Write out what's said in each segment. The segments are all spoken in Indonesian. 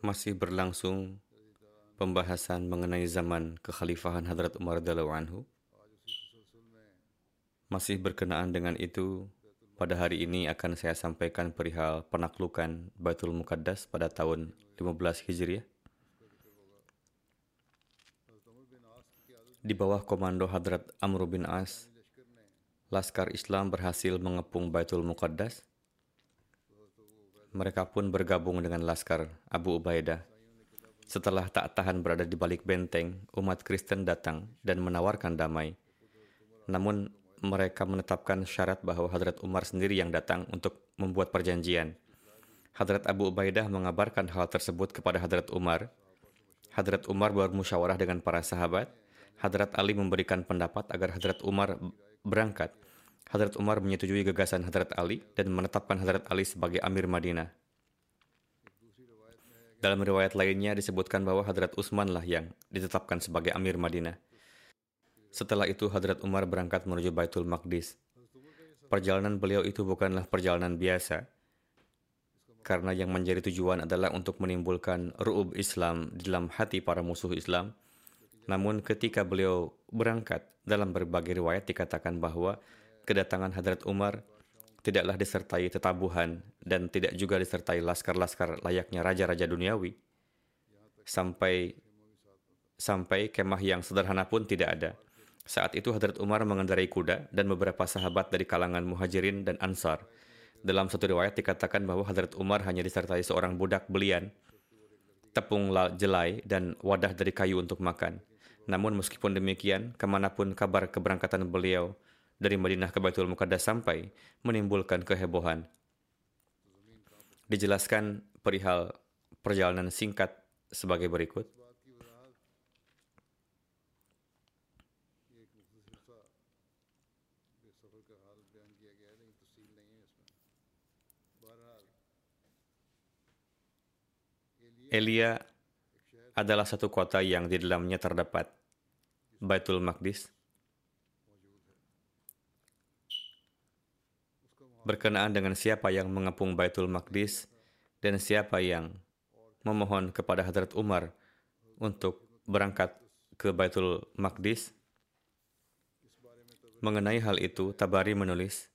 Masih berlangsung pembahasan mengenai zaman kekhalifahan Hadrat Umar radhiyallahu anhu. Masih berkenaan dengan itu, pada hari ini akan saya sampaikan perihal penaklukan Baitul Muqaddas pada tahun 15 Hijriah. Di bawah komando Hadrat Amr bin As, Laskar Islam berhasil mengepung Baitul Muqaddas mereka pun bergabung dengan Laskar Abu Ubaidah. Setelah tak tahan berada di balik benteng, umat Kristen datang dan menawarkan damai. Namun, mereka menetapkan syarat bahwa Hadrat Umar sendiri yang datang untuk membuat perjanjian. Hadrat Abu Ubaidah mengabarkan hal tersebut kepada Hadrat Umar. Hadrat Umar bermusyawarah dengan para sahabat. Hadrat Ali memberikan pendapat agar Hadrat Umar berangkat Hadrat Umar menyetujui gagasan Hadrat Ali dan menetapkan Hadrat Ali sebagai Amir Madinah. Dalam riwayat lainnya disebutkan bahwa Hadrat Utsman lah yang ditetapkan sebagai Amir Madinah. Setelah itu Hadrat Umar berangkat menuju Baitul Maqdis. Perjalanan beliau itu bukanlah perjalanan biasa, karena yang menjadi tujuan adalah untuk menimbulkan ru'ub Islam di dalam hati para musuh Islam. Namun ketika beliau berangkat, dalam berbagai riwayat dikatakan bahwa kedatangan Hadrat Umar tidaklah disertai tetabuhan dan tidak juga disertai laskar-laskar layaknya raja-raja duniawi. Sampai sampai kemah yang sederhana pun tidak ada. Saat itu Hadrat Umar mengendarai kuda dan beberapa sahabat dari kalangan muhajirin dan ansar. Dalam satu riwayat dikatakan bahwa Hadrat Umar hanya disertai seorang budak belian, tepung jelai, dan wadah dari kayu untuk makan. Namun meskipun demikian, ke mana pun kabar keberangkatan beliau dari Madinah ke Baitul Muqaddas sampai menimbulkan kehebohan. Dijelaskan perihal perjalanan singkat sebagai berikut. Elia adalah satu kota yang di dalamnya terdapat Baitul Maqdis, berkenaan dengan siapa yang mengepung Baitul Maqdis dan siapa yang memohon kepada Hadrat Umar untuk berangkat ke Baitul Maqdis. Mengenai hal itu, Tabari menulis,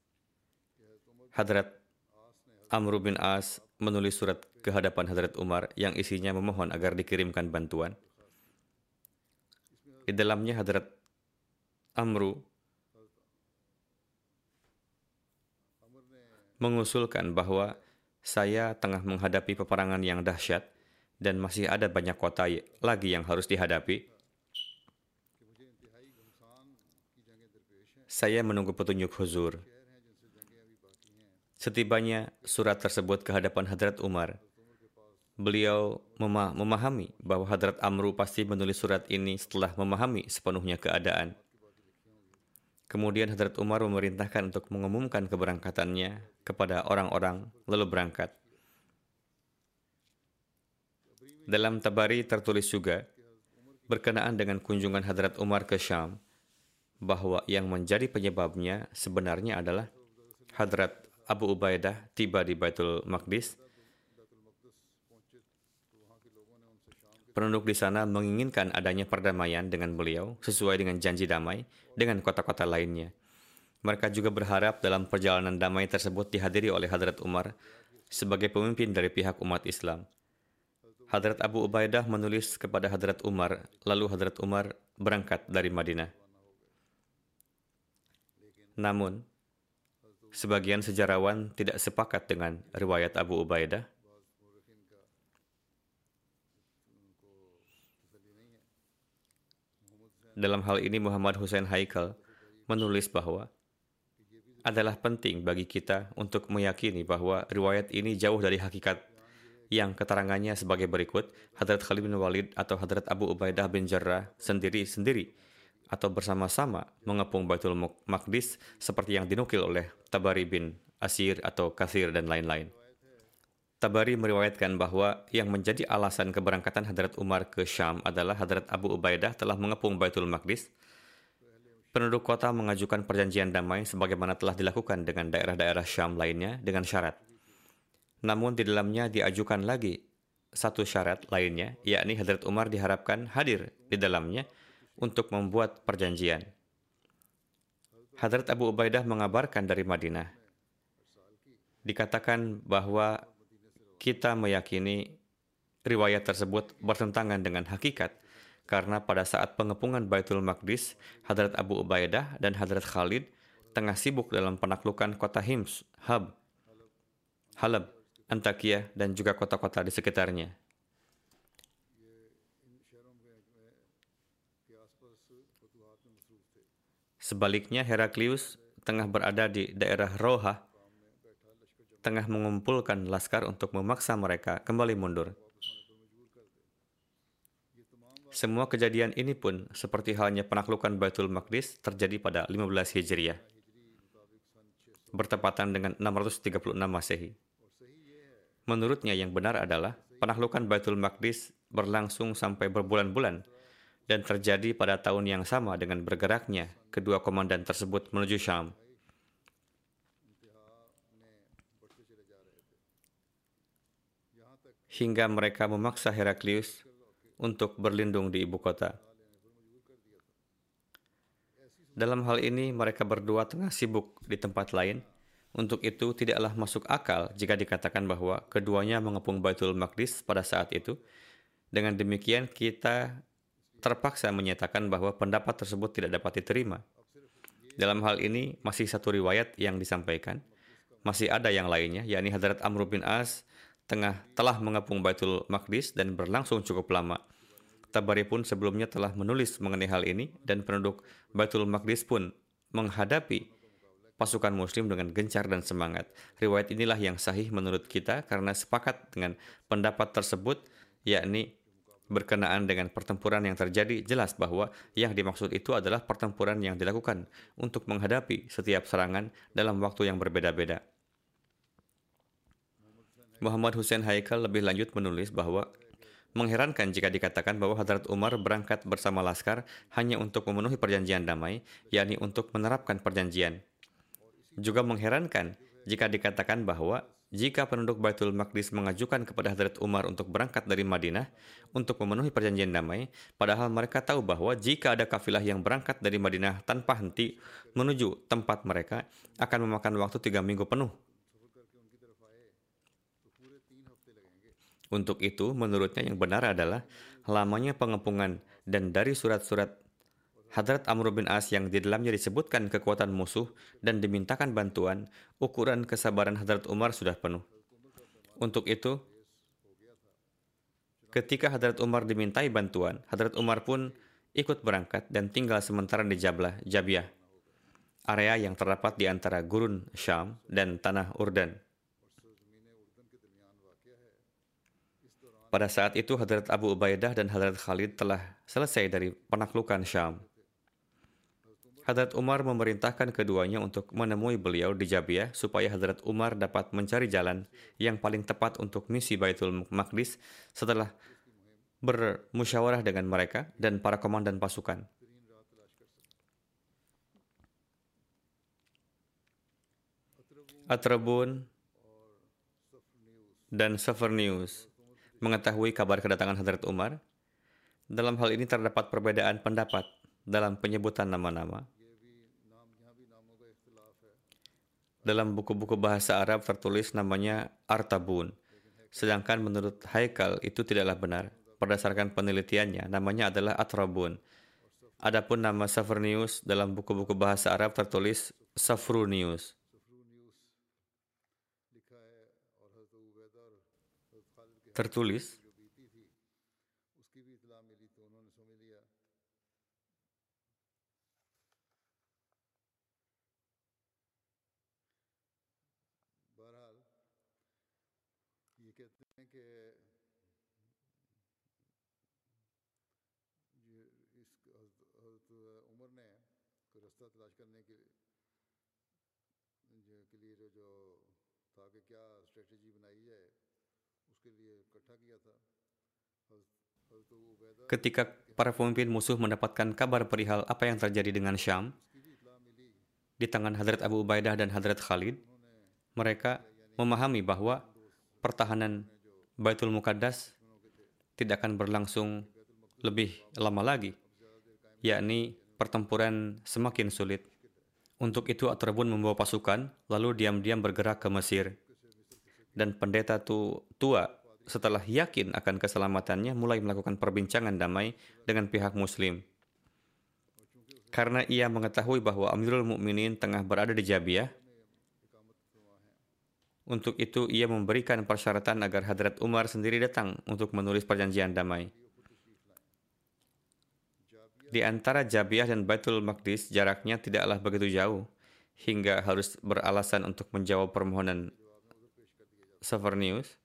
Hadrat Amr bin As menulis surat ke hadapan Hadrat Umar yang isinya memohon agar dikirimkan bantuan. Di dalamnya Hadrat Amru mengusulkan bahwa saya tengah menghadapi peperangan yang dahsyat dan masih ada banyak kota lagi yang harus dihadapi. Saya menunggu petunjuk huzur. Setibanya surat tersebut ke hadapan Hadrat Umar, beliau mema memahami bahwa Hadrat Amru pasti menulis surat ini setelah memahami sepenuhnya keadaan. Kemudian Hadrat Umar memerintahkan untuk mengumumkan keberangkatannya kepada orang-orang lalu berangkat. Dalam Tabari tertulis juga, berkenaan dengan kunjungan Hadrat Umar ke Syam bahwa yang menjadi penyebabnya sebenarnya adalah Hadrat Abu Ubaidah tiba di Baitul Maqdis. Penduduk di sana menginginkan adanya perdamaian dengan beliau sesuai dengan janji damai dengan kota-kota lainnya. Mereka juga berharap dalam perjalanan damai tersebut dihadiri oleh Hadrat Umar sebagai pemimpin dari pihak umat Islam. Hadrat Abu Ubaidah menulis kepada Hadrat Umar, lalu Hadrat Umar berangkat dari Madinah. Namun, sebagian sejarawan tidak sepakat dengan riwayat Abu Ubaidah. Dalam hal ini Muhammad Hussein Haikal menulis bahwa adalah penting bagi kita untuk meyakini bahwa riwayat ini jauh dari hakikat yang keterangannya sebagai berikut, Hadrat Khalid bin Walid atau Hadrat Abu Ubaidah bin Jarrah sendiri-sendiri atau bersama-sama mengepung Baitul Maqdis seperti yang dinukil oleh Tabari bin Asir atau Kathir dan lain-lain. Tabari meriwayatkan bahwa yang menjadi alasan keberangkatan Hadrat Umar ke Syam adalah Hadrat Abu Ubaidah telah mengepung Baitul Maqdis. Penduduk kota mengajukan perjanjian damai sebagaimana telah dilakukan dengan daerah-daerah Syam lainnya dengan syarat. Namun di dalamnya diajukan lagi satu syarat lainnya, yakni Hadrat Umar diharapkan hadir di dalamnya untuk membuat perjanjian. Hadrat Abu Ubaidah mengabarkan dari Madinah. Dikatakan bahwa kita meyakini riwayat tersebut bertentangan dengan hakikat karena pada saat pengepungan Baitul Maqdis, Hadrat Abu Ubaidah dan Hadrat Khalid tengah sibuk dalam penaklukan kota Hims, Hab, Halab, Antakya, dan juga kota-kota di sekitarnya. Sebaliknya, Heraklius tengah berada di daerah Roha, tengah mengumpulkan laskar untuk memaksa mereka kembali mundur. Semua kejadian ini pun seperti halnya penaklukan Baitul Maqdis terjadi pada 15 Hijriah, bertepatan dengan 636 Masehi. Menurutnya yang benar adalah penaklukan Baitul Maqdis berlangsung sampai berbulan-bulan dan terjadi pada tahun yang sama dengan bergeraknya kedua komandan tersebut menuju Syam. Hingga mereka memaksa Heraklius untuk berlindung di ibu kota. Dalam hal ini, mereka berdua tengah sibuk di tempat lain. Untuk itu, tidaklah masuk akal jika dikatakan bahwa keduanya mengepung Baitul Maqdis pada saat itu. Dengan demikian, kita terpaksa menyatakan bahwa pendapat tersebut tidak dapat diterima. Dalam hal ini, masih satu riwayat yang disampaikan. Masih ada yang lainnya, yakni Hadrat Amr bin As tengah telah mengepung Baitul Maqdis dan berlangsung cukup lama. Tabari pun sebelumnya telah menulis mengenai hal ini dan penduduk Baitul Maqdis pun menghadapi pasukan muslim dengan gencar dan semangat. Riwayat inilah yang sahih menurut kita karena sepakat dengan pendapat tersebut yakni berkenaan dengan pertempuran yang terjadi, jelas bahwa yang dimaksud itu adalah pertempuran yang dilakukan untuk menghadapi setiap serangan dalam waktu yang berbeda-beda. Muhammad Hussein Haikal lebih lanjut menulis bahwa mengherankan jika dikatakan bahwa Hadrat Umar berangkat bersama Laskar hanya untuk memenuhi perjanjian damai, yakni untuk menerapkan perjanjian. Juga mengherankan jika dikatakan bahwa jika penduduk Baitul Maqdis mengajukan kepada Hadrat Umar untuk berangkat dari Madinah untuk memenuhi perjanjian damai, padahal mereka tahu bahwa jika ada kafilah yang berangkat dari Madinah tanpa henti menuju tempat mereka akan memakan waktu tiga minggu penuh. Untuk itu, menurutnya yang benar adalah lamanya pengepungan dan dari surat-surat Hadrat Amr bin As yang di dalamnya disebutkan kekuatan musuh dan dimintakan bantuan, ukuran kesabaran Hadrat Umar sudah penuh. Untuk itu, ketika Hadrat Umar dimintai bantuan, Hadrat Umar pun ikut berangkat dan tinggal sementara di Jablah, Jabiah, area yang terdapat di antara gurun Syam dan tanah Urdan. Pada saat itu Hadrat Abu Ubaidah dan Hadrat Khalid telah selesai dari penaklukan Syam. Hadrat Umar memerintahkan keduanya untuk menemui beliau di Jabiah supaya Hadrat Umar dapat mencari jalan yang paling tepat untuk misi Baitul Maqdis setelah bermusyawarah dengan mereka dan para komandan pasukan. Atrabun dan Safar News mengetahui kabar kedatangan Hadrat Umar. Dalam hal ini terdapat perbedaan pendapat dalam penyebutan nama-nama. Dalam buku-buku bahasa Arab tertulis namanya Artabun, sedangkan menurut Haikal itu tidaklah benar. Berdasarkan penelitiannya, namanya adalah Atrabun. Adapun nama Safrunius dalam buku-buku bahasa Arab tertulis Safrunius. tertulis. کہ کیا اسٹریٹجی بنائی جائے Ketika para pemimpin musuh mendapatkan kabar perihal apa yang terjadi dengan Syam di tangan Hadrat Abu Ubaidah dan Hadrat Khalid, mereka memahami bahwa pertahanan Baitul Muqaddas tidak akan berlangsung lebih lama lagi, yakni pertempuran semakin sulit. Untuk itu Atrabun membawa pasukan, lalu diam-diam bergerak ke Mesir. Dan pendeta tu, tua setelah yakin akan keselamatannya mulai melakukan perbincangan damai dengan pihak muslim. Karena ia mengetahui bahwa Amirul Mukminin tengah berada di Jabiah, untuk itu ia memberikan persyaratan agar Hadrat Umar sendiri datang untuk menulis perjanjian damai. Di antara Jabiah dan Baitul Maqdis jaraknya tidaklah begitu jauh hingga harus beralasan untuk menjawab permohonan Savernius.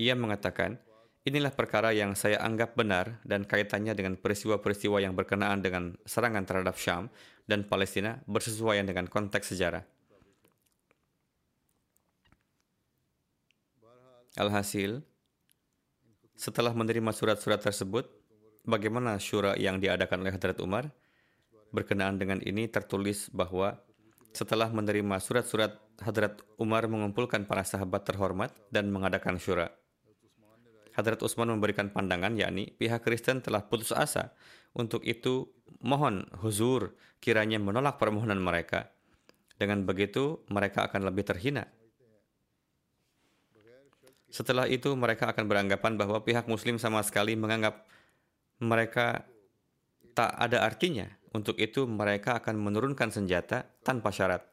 Ia mengatakan, inilah perkara yang saya anggap benar dan kaitannya dengan peristiwa-peristiwa yang berkenaan dengan serangan terhadap Syam dan Palestina bersesuaian dengan konteks sejarah. Alhasil, setelah menerima surat-surat tersebut, bagaimana syura yang diadakan oleh Hadrat Umar. Berkenaan dengan ini tertulis bahwa setelah menerima surat-surat Hadrat Umar mengumpulkan para sahabat terhormat dan mengadakan syura. Hadrat Utsman memberikan pandangan yakni pihak Kristen telah putus asa. Untuk itu mohon huzur kiranya menolak permohonan mereka. Dengan begitu mereka akan lebih terhina. Setelah itu mereka akan beranggapan bahwa pihak muslim sama sekali menganggap mereka tak ada artinya. Untuk itu mereka akan menurunkan senjata tanpa syarat.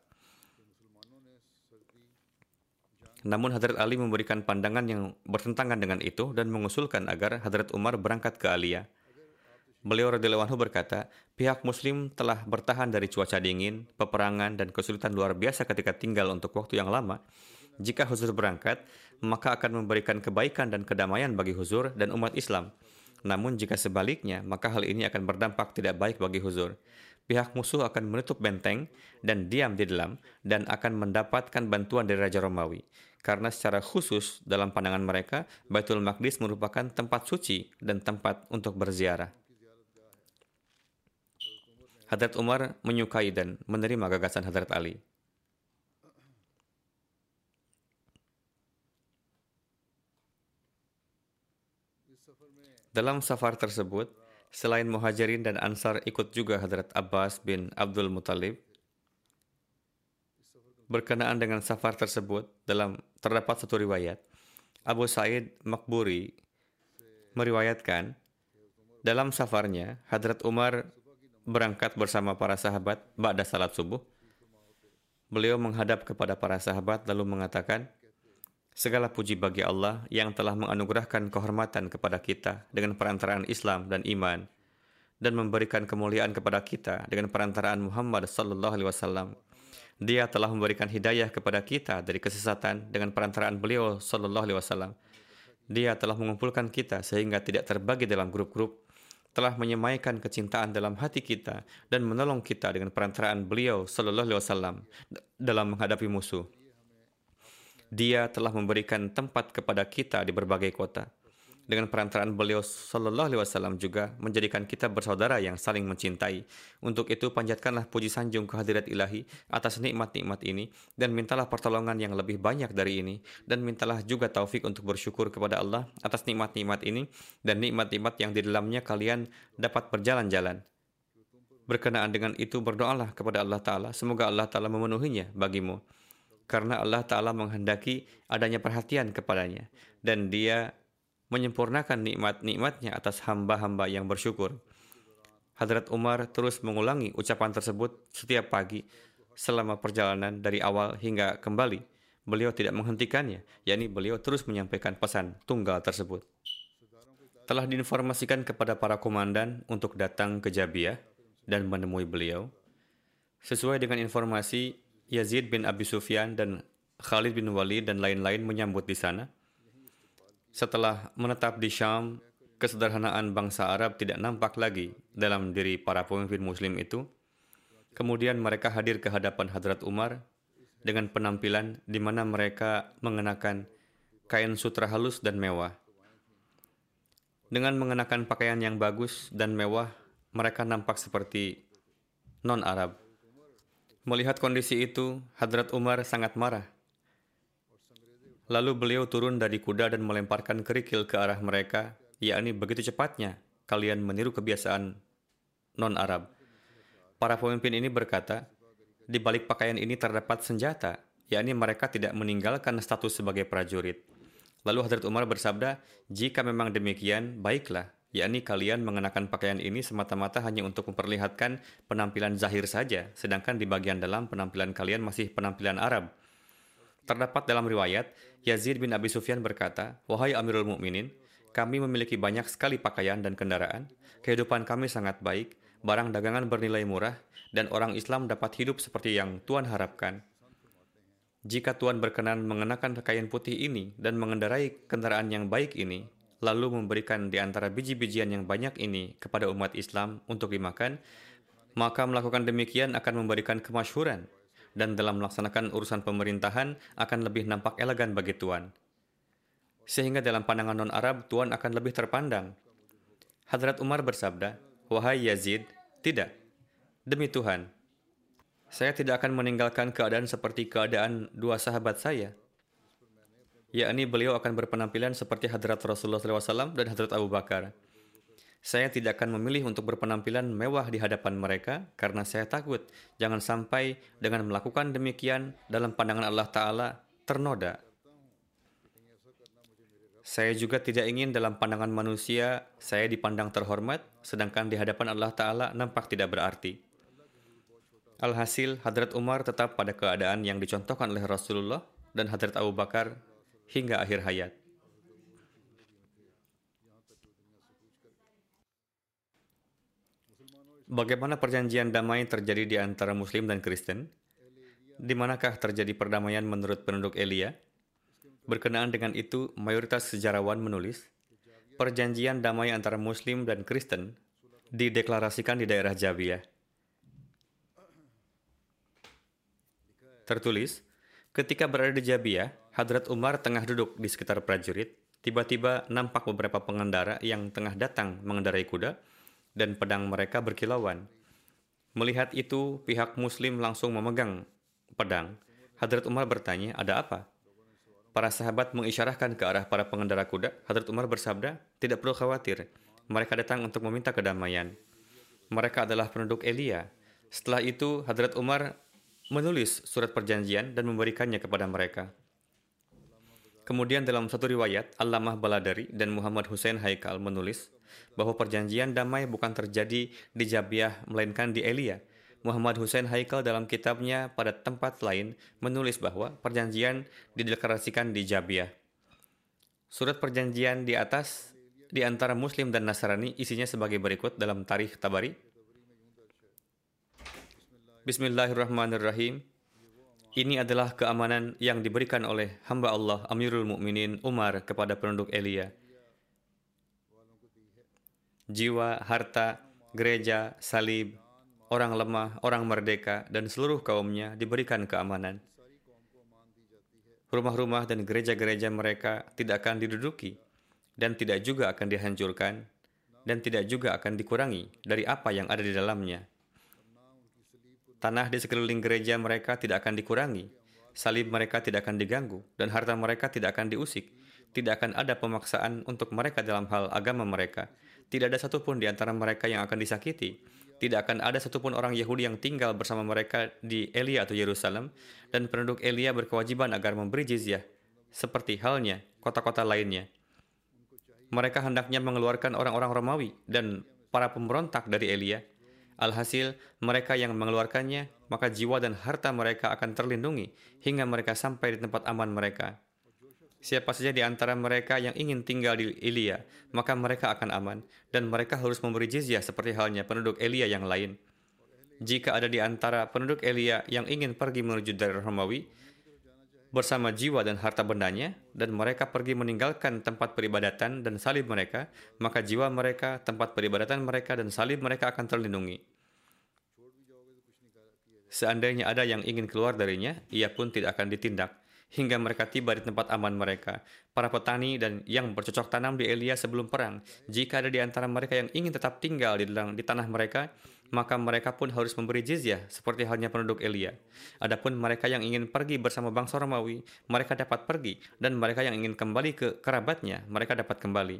Namun Hadrat Ali memberikan pandangan yang bertentangan dengan itu dan mengusulkan agar Hadrat Umar berangkat ke Aliyah. Beliau radhiyallahu anhu berkata, pihak muslim telah bertahan dari cuaca dingin, peperangan, dan kesulitan luar biasa ketika tinggal untuk waktu yang lama. Jika Huzur berangkat, maka akan memberikan kebaikan dan kedamaian bagi Huzur dan umat Islam. Namun jika sebaliknya, maka hal ini akan berdampak tidak baik bagi huzur. Pihak musuh akan menutup benteng dan diam di dalam dan akan mendapatkan bantuan dari Raja Romawi. Karena secara khusus dalam pandangan mereka, Baitul Maqdis merupakan tempat suci dan tempat untuk berziarah. Hadrat Umar menyukai dan menerima gagasan Hadrat Ali. Dalam safar tersebut, selain Muhajirin dan Ansar ikut juga Hadrat Abbas bin Abdul Muthalib. Berkenaan dengan safar tersebut, dalam terdapat satu riwayat, Abu Said Makburi meriwayatkan, dalam safarnya, Hadrat Umar berangkat bersama para sahabat ba'da salat subuh. Beliau menghadap kepada para sahabat lalu mengatakan, Segala puji bagi Allah yang telah menganugerahkan kehormatan kepada kita dengan perantaraan Islam dan iman dan memberikan kemuliaan kepada kita dengan perantaraan Muhammad sallallahu alaihi wasallam. Dia telah memberikan hidayah kepada kita dari kesesatan dengan perantaraan beliau sallallahu alaihi wasallam. Dia telah mengumpulkan kita sehingga tidak terbagi dalam grup-grup, telah menyemaikan kecintaan dalam hati kita dan menolong kita dengan perantaraan beliau sallallahu alaihi wasallam dalam menghadapi musuh. Dia telah memberikan tempat kepada kita di berbagai kota. dengan perantaraan beliau Shallallahu Alaihi Wasallam juga menjadikan kita bersaudara yang saling mencintai. Untuk itu panjatkanlah puji sanjung kehadirat ilahi atas nikmat-nikmat ini dan mintalah pertolongan yang lebih banyak dari ini dan mintalah juga taufik untuk bersyukur kepada Allah atas nikmat-nikmat ini dan nikmat-nikmat yang di dalamnya kalian dapat berjalan-jalan. Berkenaan dengan itu berdoalah kepada Allah Ta'ala, semoga Allah Ta'ala memenuhinya bagimu. Karena Allah Ta'ala menghendaki adanya perhatian kepadanya. Dan dia menyempurnakan nikmat-nikmatnya atas hamba-hamba yang bersyukur. Hadrat Umar terus mengulangi ucapan tersebut setiap pagi selama perjalanan dari awal hingga kembali. Beliau tidak menghentikannya, yakni beliau terus menyampaikan pesan tunggal tersebut. Telah diinformasikan kepada para komandan untuk datang ke Jabiah dan menemui beliau. Sesuai dengan informasi, Yazid bin Abi Sufyan dan Khalid bin Walid dan lain-lain menyambut di sana. Setelah menetap di Syam, kesederhanaan bangsa Arab tidak nampak lagi dalam diri para pemimpin muslim itu. Kemudian mereka hadir ke hadapan Hadrat Umar dengan penampilan di mana mereka mengenakan kain sutra halus dan mewah. Dengan mengenakan pakaian yang bagus dan mewah, mereka nampak seperti non-Arab. Melihat kondisi itu, Hadrat Umar sangat marah Lalu beliau turun dari kuda dan melemparkan kerikil ke arah mereka, yakni begitu cepatnya kalian meniru kebiasaan non-Arab. Para pemimpin ini berkata, di balik pakaian ini terdapat senjata, yakni mereka tidak meninggalkan status sebagai prajurit. Lalu Hadrat Umar bersabda, jika memang demikian, baiklah, yakni kalian mengenakan pakaian ini semata-mata hanya untuk memperlihatkan penampilan zahir saja, sedangkan di bagian dalam penampilan kalian masih penampilan Arab. Terdapat dalam riwayat, Yazid bin Abi Sufyan berkata, Wahai Amirul Mukminin, kami memiliki banyak sekali pakaian dan kendaraan, kehidupan kami sangat baik, barang dagangan bernilai murah, dan orang Islam dapat hidup seperti yang Tuhan harapkan. Jika Tuhan berkenan mengenakan kain putih ini dan mengendarai kendaraan yang baik ini, lalu memberikan di antara biji-bijian yang banyak ini kepada umat Islam untuk dimakan, maka melakukan demikian akan memberikan kemasyhuran dan dalam melaksanakan urusan pemerintahan akan lebih nampak elegan bagi Tuan. Sehingga dalam pandangan non-Arab, Tuan akan lebih terpandang. Hadrat Umar bersabda, Wahai Yazid, tidak. Demi Tuhan, saya tidak akan meninggalkan keadaan seperti keadaan dua sahabat saya, yakni beliau akan berpenampilan seperti Hadrat Rasulullah SAW dan Hadrat Abu Bakar. Saya tidak akan memilih untuk berpenampilan mewah di hadapan mereka karena saya takut jangan sampai dengan melakukan demikian dalam pandangan Allah Ta'ala ternoda. Saya juga tidak ingin dalam pandangan manusia saya dipandang terhormat, sedangkan di hadapan Allah Ta'ala nampak tidak berarti. Alhasil, Hadrat Umar tetap pada keadaan yang dicontohkan oleh Rasulullah dan Hadrat Abu Bakar hingga akhir hayat. Bagaimana perjanjian damai terjadi di antara Muslim dan Kristen? Di manakah terjadi perdamaian menurut penduduk Elia? Berkenaan dengan itu, mayoritas sejarawan menulis, perjanjian damai antara Muslim dan Kristen dideklarasikan di daerah Jabiah. Tertulis, ketika berada di Jabiah, Hadrat Umar tengah duduk di sekitar prajurit. Tiba-tiba nampak beberapa pengendara yang tengah datang mengendarai kuda, dan pedang mereka berkilauan. Melihat itu, pihak Muslim langsung memegang pedang. Hadrat Umar bertanya, "Ada apa?" Para sahabat mengisyarahkan ke arah para pengendara kuda. Hadrat Umar bersabda, "Tidak perlu khawatir. Mereka datang untuk meminta kedamaian. Mereka adalah penduduk Elia." Setelah itu, Hadrat Umar menulis surat perjanjian dan memberikannya kepada mereka. Kemudian dalam satu riwayat, Allamah Baladari dan Muhammad Hussein Haikal menulis bahwa perjanjian damai bukan terjadi di Jabiah melainkan di Elia. Muhammad Hussein Haikal dalam kitabnya pada tempat lain menulis bahwa perjanjian dideklarasikan di Jabiah. Surat perjanjian di atas di antara Muslim dan Nasrani isinya sebagai berikut dalam tarikh Tabari. Bismillahirrahmanirrahim. Ini adalah keamanan yang diberikan oleh hamba Allah Amirul Mukminin Umar kepada penduduk Elia. Jiwa, harta, gereja, salib, orang lemah, orang merdeka, dan seluruh kaumnya diberikan keamanan. Rumah-rumah dan gereja-gereja mereka tidak akan diduduki. dan tidak juga akan dihancurkan dan tidak juga akan dikurangi dari apa yang ada di dalamnya. Tanah di sekeliling gereja mereka tidak akan dikurangi, salib mereka tidak akan diganggu, dan harta mereka tidak akan diusik. Tidak akan ada pemaksaan untuk mereka dalam hal agama mereka. Tidak ada satupun di antara mereka yang akan disakiti. Tidak akan ada satupun orang Yahudi yang tinggal bersama mereka di Elia atau Yerusalem, dan penduduk Elia berkewajiban agar memberi jizyah, seperti halnya kota-kota lainnya. Mereka hendaknya mengeluarkan orang-orang Romawi dan para pemberontak dari Elia, Alhasil, mereka yang mengeluarkannya, maka jiwa dan harta mereka akan terlindungi hingga mereka sampai di tempat aman mereka. Siapa saja di antara mereka yang ingin tinggal di Elia, maka mereka akan aman, dan mereka harus memberi jizyah seperti halnya penduduk Elia yang lain. Jika ada di antara penduduk Elia yang ingin pergi menuju daerah Romawi, bersama jiwa dan harta bendanya, dan mereka pergi meninggalkan tempat peribadatan dan salib mereka, maka jiwa mereka, tempat peribadatan mereka, dan salib mereka akan terlindungi. Seandainya ada yang ingin keluar darinya, ia pun tidak akan ditindak hingga mereka tiba di tempat aman mereka. Para petani dan yang bercocok tanam di Elia sebelum perang, jika ada di antara mereka yang ingin tetap tinggal di, dalam, di tanah mereka, maka mereka pun harus memberi jizyah seperti halnya penduduk Elia. Adapun mereka yang ingin pergi bersama bangsa Romawi, mereka dapat pergi dan mereka yang ingin kembali ke kerabatnya, mereka dapat kembali.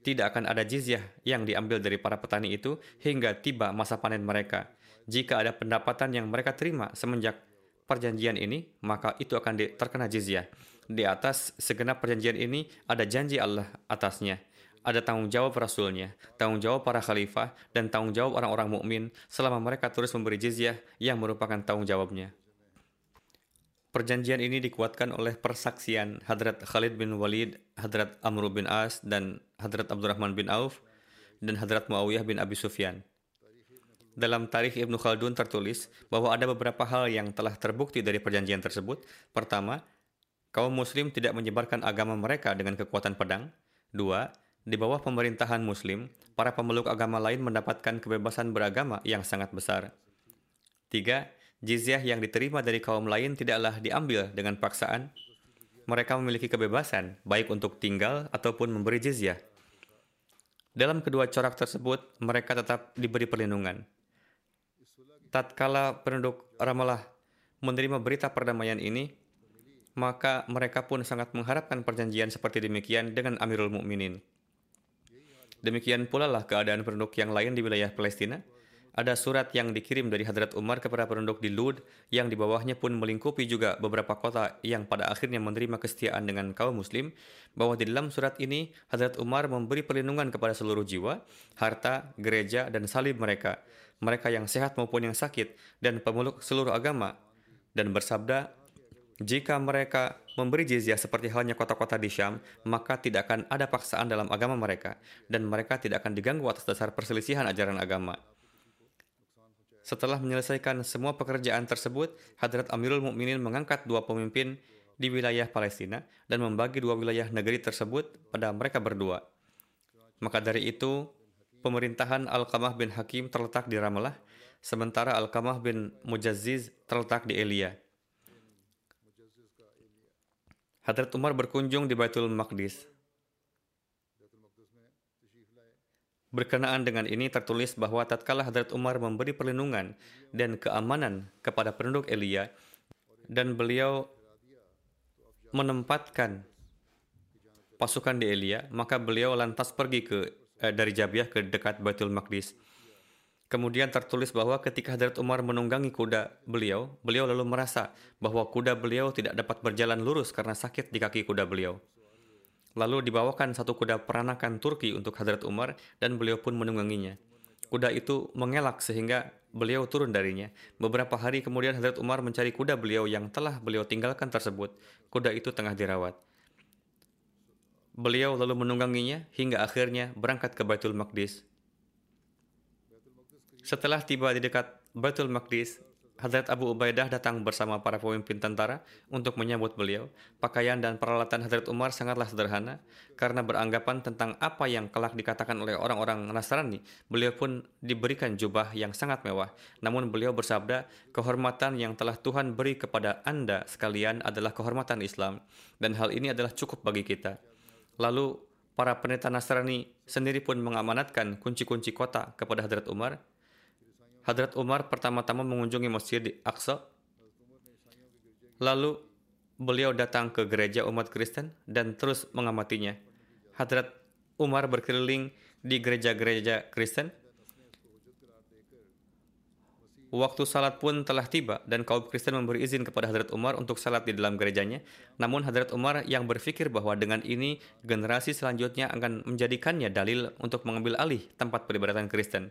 Tidak akan ada jizyah yang diambil dari para petani itu hingga tiba masa panen mereka. Jika ada pendapatan yang mereka terima semenjak perjanjian ini, maka itu akan terkena jizyah. Di atas segenap perjanjian ini ada janji Allah atasnya. Ada tanggung jawab Rasulnya, tanggung jawab para khalifah, dan tanggung jawab orang-orang mukmin selama mereka terus memberi jizyah yang merupakan tanggung jawabnya. Perjanjian ini dikuatkan oleh persaksian Hadrat Khalid bin Walid, Hadrat Amr bin As, dan Hadrat Abdurrahman bin Auf, dan Hadrat Muawiyah bin Abi Sufyan. Dalam tarikh Ibnu Khaldun tertulis bahwa ada beberapa hal yang telah terbukti dari perjanjian tersebut. Pertama, kaum muslim tidak menyebarkan agama mereka dengan kekuatan pedang. Dua, di bawah pemerintahan muslim, para pemeluk agama lain mendapatkan kebebasan beragama yang sangat besar. Tiga, jizyah yang diterima dari kaum lain tidaklah diambil dengan paksaan. Mereka memiliki kebebasan, baik untuk tinggal ataupun memberi jizyah. Dalam kedua corak tersebut, mereka tetap diberi perlindungan tatkala penduduk Ramallah menerima berita perdamaian ini, maka mereka pun sangat mengharapkan perjanjian seperti demikian dengan Amirul Mukminin. Demikian pula lah keadaan penduduk yang lain di wilayah Palestina. Ada surat yang dikirim dari Hadrat Umar kepada penduduk di Lud yang di bawahnya pun melingkupi juga beberapa kota yang pada akhirnya menerima kesetiaan dengan kaum muslim. Bahwa di dalam surat ini Hadrat Umar memberi perlindungan kepada seluruh jiwa, harta, gereja, dan salib mereka. Mereka yang sehat maupun yang sakit, dan pemeluk seluruh agama, dan bersabda, jika mereka memberi jizyah seperti halnya kota-kota di Syam, maka tidak akan ada paksaan dalam agama mereka, dan mereka tidak akan diganggu atas dasar perselisihan ajaran agama. Setelah menyelesaikan semua pekerjaan tersebut, Hadrat Amirul Mukminin mengangkat dua pemimpin di wilayah Palestina dan membagi dua wilayah negeri tersebut pada mereka berdua. Maka dari itu, pemerintahan Al-Qamah bin Hakim terletak di Ramallah, sementara Al-Qamah bin Mujazziz terletak di Elia. Hadrat Umar berkunjung di Baitul Maqdis. Berkenaan dengan ini tertulis bahwa tatkala Hadrat Umar memberi perlindungan dan keamanan kepada penduduk Elia dan beliau menempatkan pasukan di Elia, maka beliau lantas pergi ke eh, dari Jabiah ke dekat Baitul Maqdis. Kemudian tertulis bahwa ketika Hadrat Umar menunggangi kuda beliau, beliau lalu merasa bahwa kuda beliau tidak dapat berjalan lurus karena sakit di kaki kuda beliau. Lalu dibawakan satu kuda peranakan Turki untuk Hadrat Umar dan beliau pun menungganginya. Kuda itu mengelak sehingga beliau turun darinya. Beberapa hari kemudian Hadrat Umar mencari kuda beliau yang telah beliau tinggalkan tersebut. Kuda itu tengah dirawat. Beliau lalu menungganginya hingga akhirnya berangkat ke Baitul Maqdis. Setelah tiba di dekat Baitul Maqdis, Hadrat Abu Ubaidah datang bersama para pemimpin tentara untuk menyambut beliau. Pakaian dan peralatan Hadrat Umar sangatlah sederhana karena beranggapan tentang apa yang kelak dikatakan oleh orang-orang Nasrani. Beliau pun diberikan jubah yang sangat mewah. Namun beliau bersabda, kehormatan yang telah Tuhan beri kepada Anda sekalian adalah kehormatan Islam dan hal ini adalah cukup bagi kita. Lalu para pendeta Nasrani sendiri pun mengamanatkan kunci-kunci kota kepada Hadrat Umar. Hadrat Umar pertama-tama mengunjungi Masjid Aqsa. Lalu beliau datang ke gereja umat Kristen dan terus mengamatinya. Hadrat Umar berkeliling di gereja-gereja Kristen Waktu salat pun telah tiba dan kaum Kristen memberi izin kepada Hadrat Umar untuk salat di dalam gerejanya. Namun Hadrat Umar yang berpikir bahwa dengan ini generasi selanjutnya akan menjadikannya dalil untuk mengambil alih tempat peribadatan Kristen.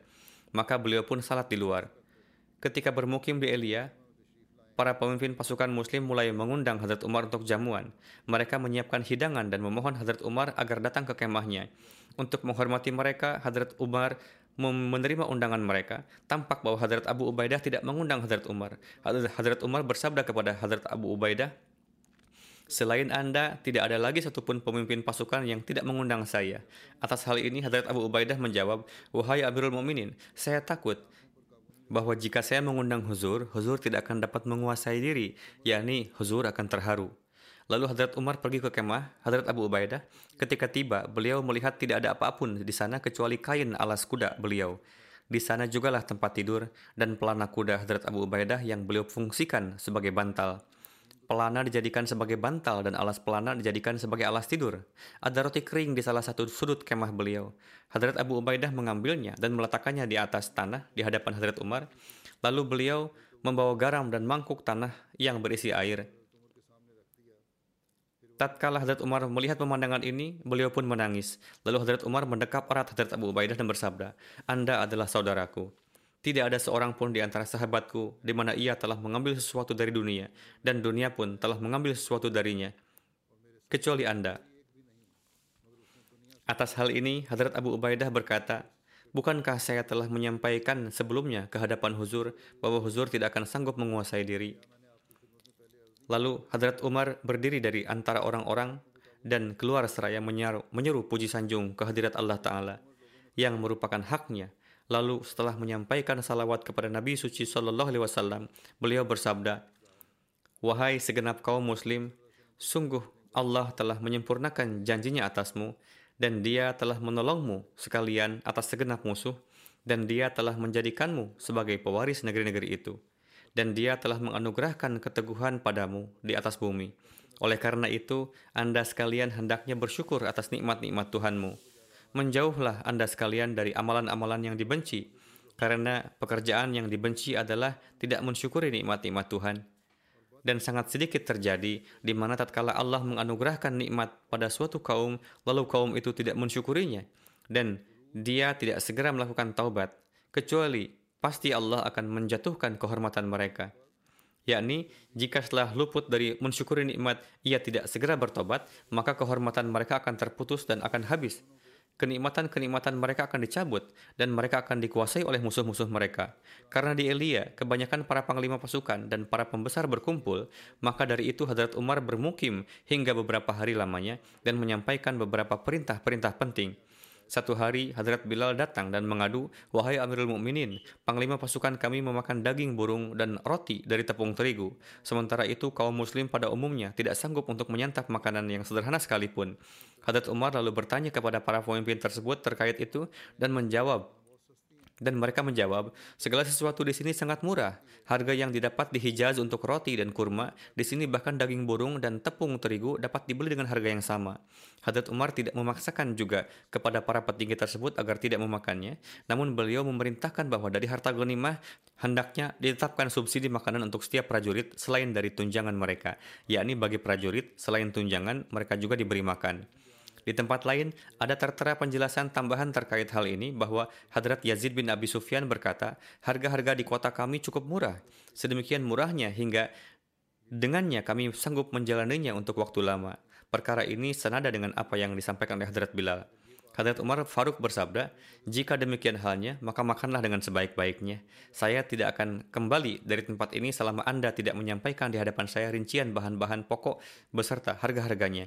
Maka beliau pun salat di luar. Ketika bermukim di Elia, para pemimpin pasukan muslim mulai mengundang Hadrat Umar untuk jamuan. Mereka menyiapkan hidangan dan memohon Hadrat Umar agar datang ke kemahnya. Untuk menghormati mereka, Hadrat Umar menerima undangan mereka, tampak bahwa Hadrat Abu Ubaidah tidak mengundang Hadrat Umar. Hadrat Umar bersabda kepada Hadrat Abu Ubaidah, Selain Anda, tidak ada lagi satupun pemimpin pasukan yang tidak mengundang saya. Atas hal ini, Hadrat Abu Ubaidah menjawab, Wahai Amirul Muminin, saya takut bahwa jika saya mengundang Huzur, Huzur tidak akan dapat menguasai diri, yakni Huzur akan terharu. Lalu Hadrat Umar pergi ke kemah Hadrat Abu Ubaidah. Ketika tiba, beliau melihat tidak ada apa pun di sana kecuali kain alas kuda beliau. Di sana jugalah tempat tidur dan pelana kuda Hadrat Abu Ubaidah yang beliau fungsikan sebagai bantal. Pelana dijadikan sebagai bantal dan alas pelana dijadikan sebagai alas tidur. Ada roti kering di salah satu sudut kemah beliau. Hadrat Abu Ubaidah mengambilnya dan meletakkannya di atas tanah di hadapan Hadrat Umar. Lalu beliau membawa garam dan mangkuk tanah yang berisi air. Tatkala Hadrat Umar melihat pemandangan ini, beliau pun menangis. Lalu Hadrat Umar mendekap erat Hadrat Abu Ubaidah dan bersabda, Anda adalah saudaraku. Tidak ada seorang pun di antara sahabatku di mana ia telah mengambil sesuatu dari dunia, dan dunia pun telah mengambil sesuatu darinya, kecuali Anda. Atas hal ini, Hadrat Abu Ubaidah berkata, Bukankah saya telah menyampaikan sebelumnya ke hadapan Huzur bahwa Huzur tidak akan sanggup menguasai diri? Lalu Hadrat Umar berdiri dari antara orang-orang dan keluar seraya menyeru, menyeru puji sanjung kehadirat Allah Ta'ala yang merupakan haknya. Lalu setelah menyampaikan salawat kepada Nabi Suci Sallallahu Alaihi Wasallam, beliau bersabda, Wahai segenap kaum muslim, sungguh Allah telah menyempurnakan janjinya atasmu dan dia telah menolongmu sekalian atas segenap musuh dan dia telah menjadikanmu sebagai pewaris negeri-negeri itu dan dia telah menganugerahkan keteguhan padamu di atas bumi. Oleh karena itu, Anda sekalian hendaknya bersyukur atas nikmat-nikmat Tuhanmu. Menjauhlah Anda sekalian dari amalan-amalan yang dibenci, karena pekerjaan yang dibenci adalah tidak mensyukuri nikmat-nikmat Tuhan. Dan sangat sedikit terjadi di mana tatkala Allah menganugerahkan nikmat pada suatu kaum, lalu kaum itu tidak mensyukurinya, dan dia tidak segera melakukan taubat, kecuali pasti Allah akan menjatuhkan kehormatan mereka. Yakni, jika setelah luput dari mensyukuri nikmat, ia tidak segera bertobat, maka kehormatan mereka akan terputus dan akan habis. Kenikmatan-kenikmatan mereka akan dicabut, dan mereka akan dikuasai oleh musuh-musuh mereka. Karena di Elia, kebanyakan para panglima pasukan dan para pembesar berkumpul, maka dari itu Hadrat Umar bermukim hingga beberapa hari lamanya dan menyampaikan beberapa perintah-perintah penting. Satu hari, Hadrat Bilal datang dan mengadu, Wahai Amirul Mukminin, panglima pasukan kami memakan daging burung dan roti dari tepung terigu. Sementara itu, kaum muslim pada umumnya tidak sanggup untuk menyantap makanan yang sederhana sekalipun. Hadrat Umar lalu bertanya kepada para pemimpin tersebut terkait itu dan menjawab, dan mereka menjawab, segala sesuatu di sini sangat murah. Harga yang didapat di Hijaz untuk roti dan kurma, di sini bahkan daging burung dan tepung terigu dapat dibeli dengan harga yang sama. Hadrat Umar tidak memaksakan juga kepada para petinggi tersebut agar tidak memakannya, namun beliau memerintahkan bahwa dari harta ghanimah hendaknya ditetapkan subsidi makanan untuk setiap prajurit selain dari tunjangan mereka, yakni bagi prajurit selain tunjangan mereka juga diberi makan. Di tempat lain, ada tertera penjelasan tambahan terkait hal ini bahwa Hadrat Yazid bin Abi Sufyan berkata, harga-harga di kota kami cukup murah. Sedemikian murahnya hingga dengannya kami sanggup menjalaninya untuk waktu lama. Perkara ini senada dengan apa yang disampaikan oleh Hadrat Bilal. Hadrat Umar Faruk bersabda, jika demikian halnya, maka makanlah dengan sebaik-baiknya. Saya tidak akan kembali dari tempat ini selama Anda tidak menyampaikan di hadapan saya rincian bahan-bahan pokok beserta harga-harganya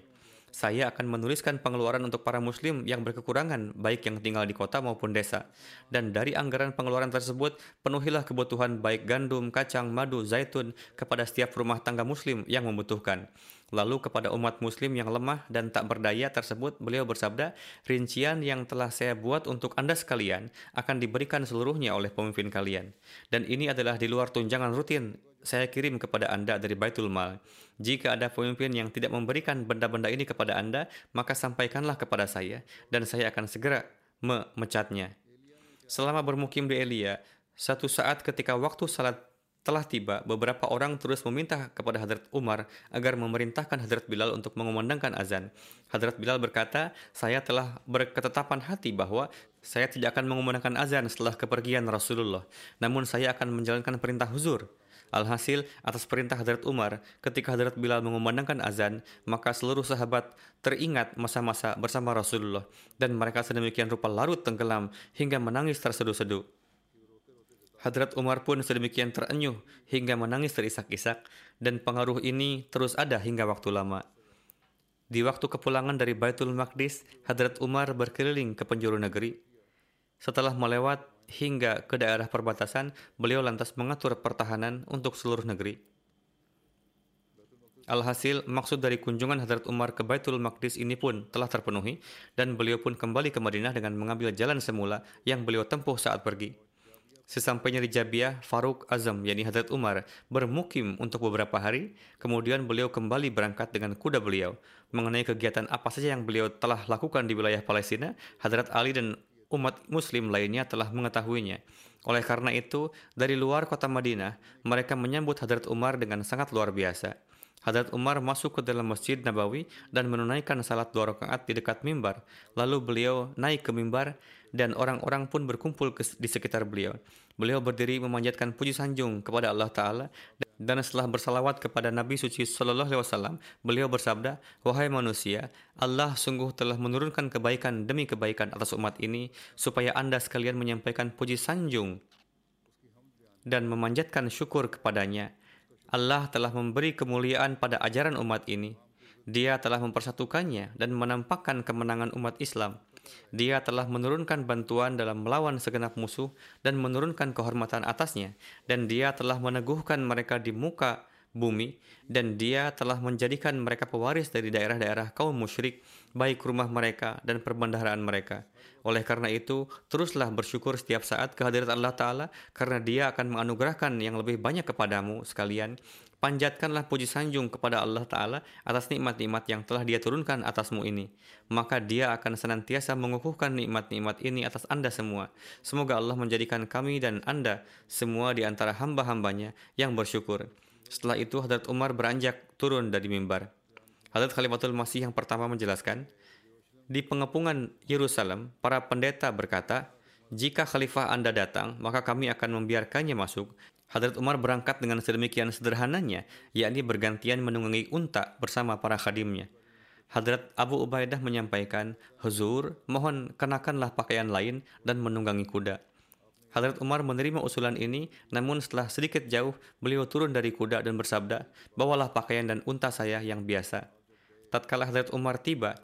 saya akan menuliskan pengeluaran untuk para muslim yang berkekurangan, baik yang tinggal di kota maupun desa. Dan dari anggaran pengeluaran tersebut, penuhilah kebutuhan baik gandum, kacang, madu, zaitun kepada setiap rumah tangga muslim yang membutuhkan. Lalu kepada umat muslim yang lemah dan tak berdaya tersebut, beliau bersabda, rincian yang telah saya buat untuk Anda sekalian akan diberikan seluruhnya oleh pemimpin kalian. Dan ini adalah di luar tunjangan rutin saya kirim kepada Anda dari Baitul Mal. Jika ada pemimpin yang tidak memberikan benda-benda ini kepada Anda, maka sampaikanlah kepada saya, dan saya akan segera memecatnya. Selama bermukim di Elia, satu saat ketika waktu salat telah tiba, beberapa orang terus meminta kepada Hadrat Umar agar memerintahkan Hadrat Bilal untuk mengumandangkan azan. Hadrat Bilal berkata, saya telah berketetapan hati bahwa saya tidak akan mengumandangkan azan setelah kepergian Rasulullah, namun saya akan menjalankan perintah huzur. Alhasil, atas perintah Hadrat Umar, ketika Hadrat Bilal mengumandangkan azan, maka seluruh sahabat teringat masa-masa bersama Rasulullah, dan mereka sedemikian rupa larut tenggelam hingga menangis terseduh-seduh. Hadrat Umar pun sedemikian terenyuh hingga menangis terisak-isak dan pengaruh ini terus ada hingga waktu lama. Di waktu kepulangan dari Baitul Maqdis, Hadrat Umar berkeliling ke penjuru negeri. Setelah melewat hingga ke daerah perbatasan, beliau lantas mengatur pertahanan untuk seluruh negeri. Alhasil, maksud dari kunjungan Hadrat Umar ke Baitul Maqdis ini pun telah terpenuhi dan beliau pun kembali ke Madinah dengan mengambil jalan semula yang beliau tempuh saat pergi. Sesampainya di Jabiah, Faruk Azam, yakni Hadrat Umar, bermukim untuk beberapa hari, kemudian beliau kembali berangkat dengan kuda beliau. Mengenai kegiatan apa saja yang beliau telah lakukan di wilayah Palestina, Hadrat Ali dan umat muslim lainnya telah mengetahuinya. Oleh karena itu, dari luar kota Madinah, mereka menyambut Hadrat Umar dengan sangat luar biasa. Hadrat Umar masuk ke dalam Masjid Nabawi dan menunaikan salat dua rakaat di dekat mimbar. Lalu beliau naik ke mimbar dan orang-orang pun berkumpul di sekitar beliau. Beliau berdiri memanjatkan puji sanjung kepada Allah Ta'ala dan setelah bersalawat kepada Nabi Suci Sallallahu Alaihi Wasallam, beliau bersabda, Wahai manusia, Allah sungguh telah menurunkan kebaikan demi kebaikan atas umat ini supaya anda sekalian menyampaikan puji sanjung dan memanjatkan syukur kepadanya Allah telah memberi kemuliaan pada ajaran umat ini. Dia telah mempersatukannya dan menampakkan kemenangan umat Islam. Dia telah menurunkan bantuan dalam melawan segenap musuh dan menurunkan kehormatan atasnya, dan dia telah meneguhkan mereka di muka bumi, dan dia telah menjadikan mereka pewaris dari daerah-daerah kaum musyrik, baik rumah mereka dan perbendaharaan mereka. Oleh karena itu, teruslah bersyukur setiap saat kehadirat Allah Ta'ala karena dia akan menganugerahkan yang lebih banyak kepadamu sekalian. Panjatkanlah puji sanjung kepada Allah Ta'ala atas nikmat-nikmat yang telah dia turunkan atasmu ini. Maka dia akan senantiasa mengukuhkan nikmat-nikmat ini atas anda semua. Semoga Allah menjadikan kami dan anda semua di antara hamba-hambanya yang bersyukur. Setelah itu Hadrat Umar beranjak turun dari mimbar. Hadrat Khalifatul Masih yang pertama menjelaskan, di pengepungan Yerusalem, para pendeta berkata, jika khalifah Anda datang, maka kami akan membiarkannya masuk. Hadrat Umar berangkat dengan sedemikian sederhananya, yakni bergantian menunggangi unta bersama para khadimnya. Hadrat Abu Ubaidah menyampaikan, Huzur, mohon kenakanlah pakaian lain dan menunggangi kuda. Hadrat Umar menerima usulan ini, namun setelah sedikit jauh, beliau turun dari kuda dan bersabda, bawalah pakaian dan unta saya yang biasa. Tatkala Hadrat Umar tiba,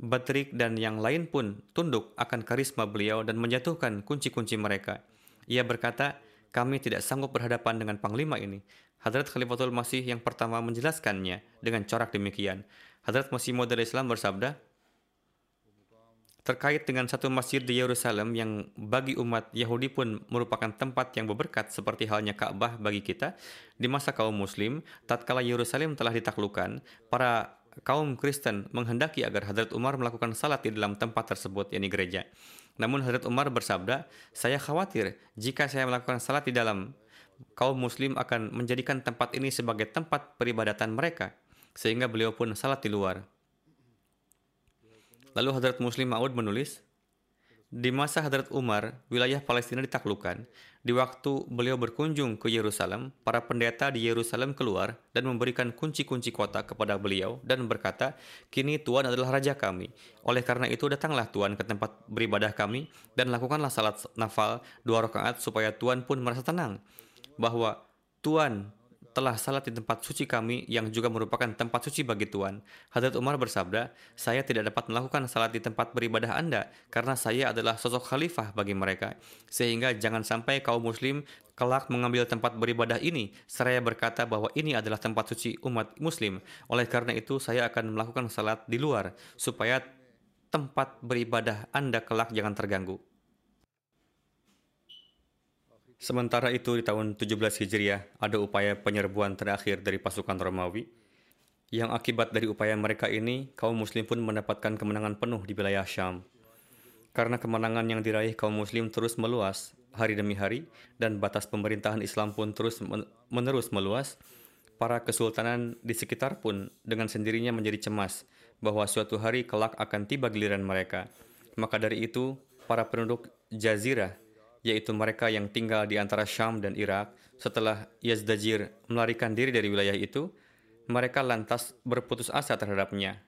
Batrik dan yang lain pun tunduk akan karisma beliau dan menjatuhkan kunci-kunci mereka. Ia berkata, kami tidak sanggup berhadapan dengan panglima ini. Hadrat Khalifatul Masih yang pertama menjelaskannya dengan corak demikian. Hadrat Masih Maud Islam bersabda, terkait dengan satu masjid di Yerusalem yang bagi umat Yahudi pun merupakan tempat yang berberkat seperti halnya Ka'bah bagi kita, di masa kaum muslim, tatkala Yerusalem telah ditaklukkan, para kaum Kristen menghendaki agar Hadrat Umar melakukan salat di dalam tempat tersebut, yakni gereja. Namun Hadrat Umar bersabda, saya khawatir jika saya melakukan salat di dalam, kaum muslim akan menjadikan tempat ini sebagai tempat peribadatan mereka, sehingga beliau pun salat di luar. Lalu Hadrat Muslim Ma'ud menulis, di masa Hadrat Umar, wilayah Palestina ditaklukkan. Di waktu beliau berkunjung ke Yerusalem, para pendeta di Yerusalem keluar dan memberikan kunci-kunci kota kepada beliau dan berkata, Kini Tuhan adalah Raja kami. Oleh karena itu datanglah Tuhan ke tempat beribadah kami dan lakukanlah salat nafal dua rakaat supaya Tuhan pun merasa tenang bahwa Tuhan telah salat di tempat suci kami yang juga merupakan tempat suci bagi Tuhan. Hadrat Umar bersabda, saya tidak dapat melakukan salat di tempat beribadah Anda karena saya adalah sosok khalifah bagi mereka. Sehingga jangan sampai kaum muslim kelak mengambil tempat beribadah ini. Seraya berkata bahwa ini adalah tempat suci umat muslim. Oleh karena itu, saya akan melakukan salat di luar supaya tempat beribadah Anda kelak jangan terganggu. Sementara itu di tahun 17 Hijriah ada upaya penyerbuan terakhir dari pasukan Romawi yang akibat dari upaya mereka ini kaum muslim pun mendapatkan kemenangan penuh di wilayah Syam. Karena kemenangan yang diraih kaum muslim terus meluas hari demi hari dan batas pemerintahan Islam pun terus menerus meluas, para kesultanan di sekitar pun dengan sendirinya menjadi cemas bahwa suatu hari kelak akan tiba giliran mereka. Maka dari itu, para penduduk Jazirah yaitu mereka yang tinggal di antara Syam dan Irak, setelah Yazdajir melarikan diri dari wilayah itu, mereka lantas berputus asa terhadapnya,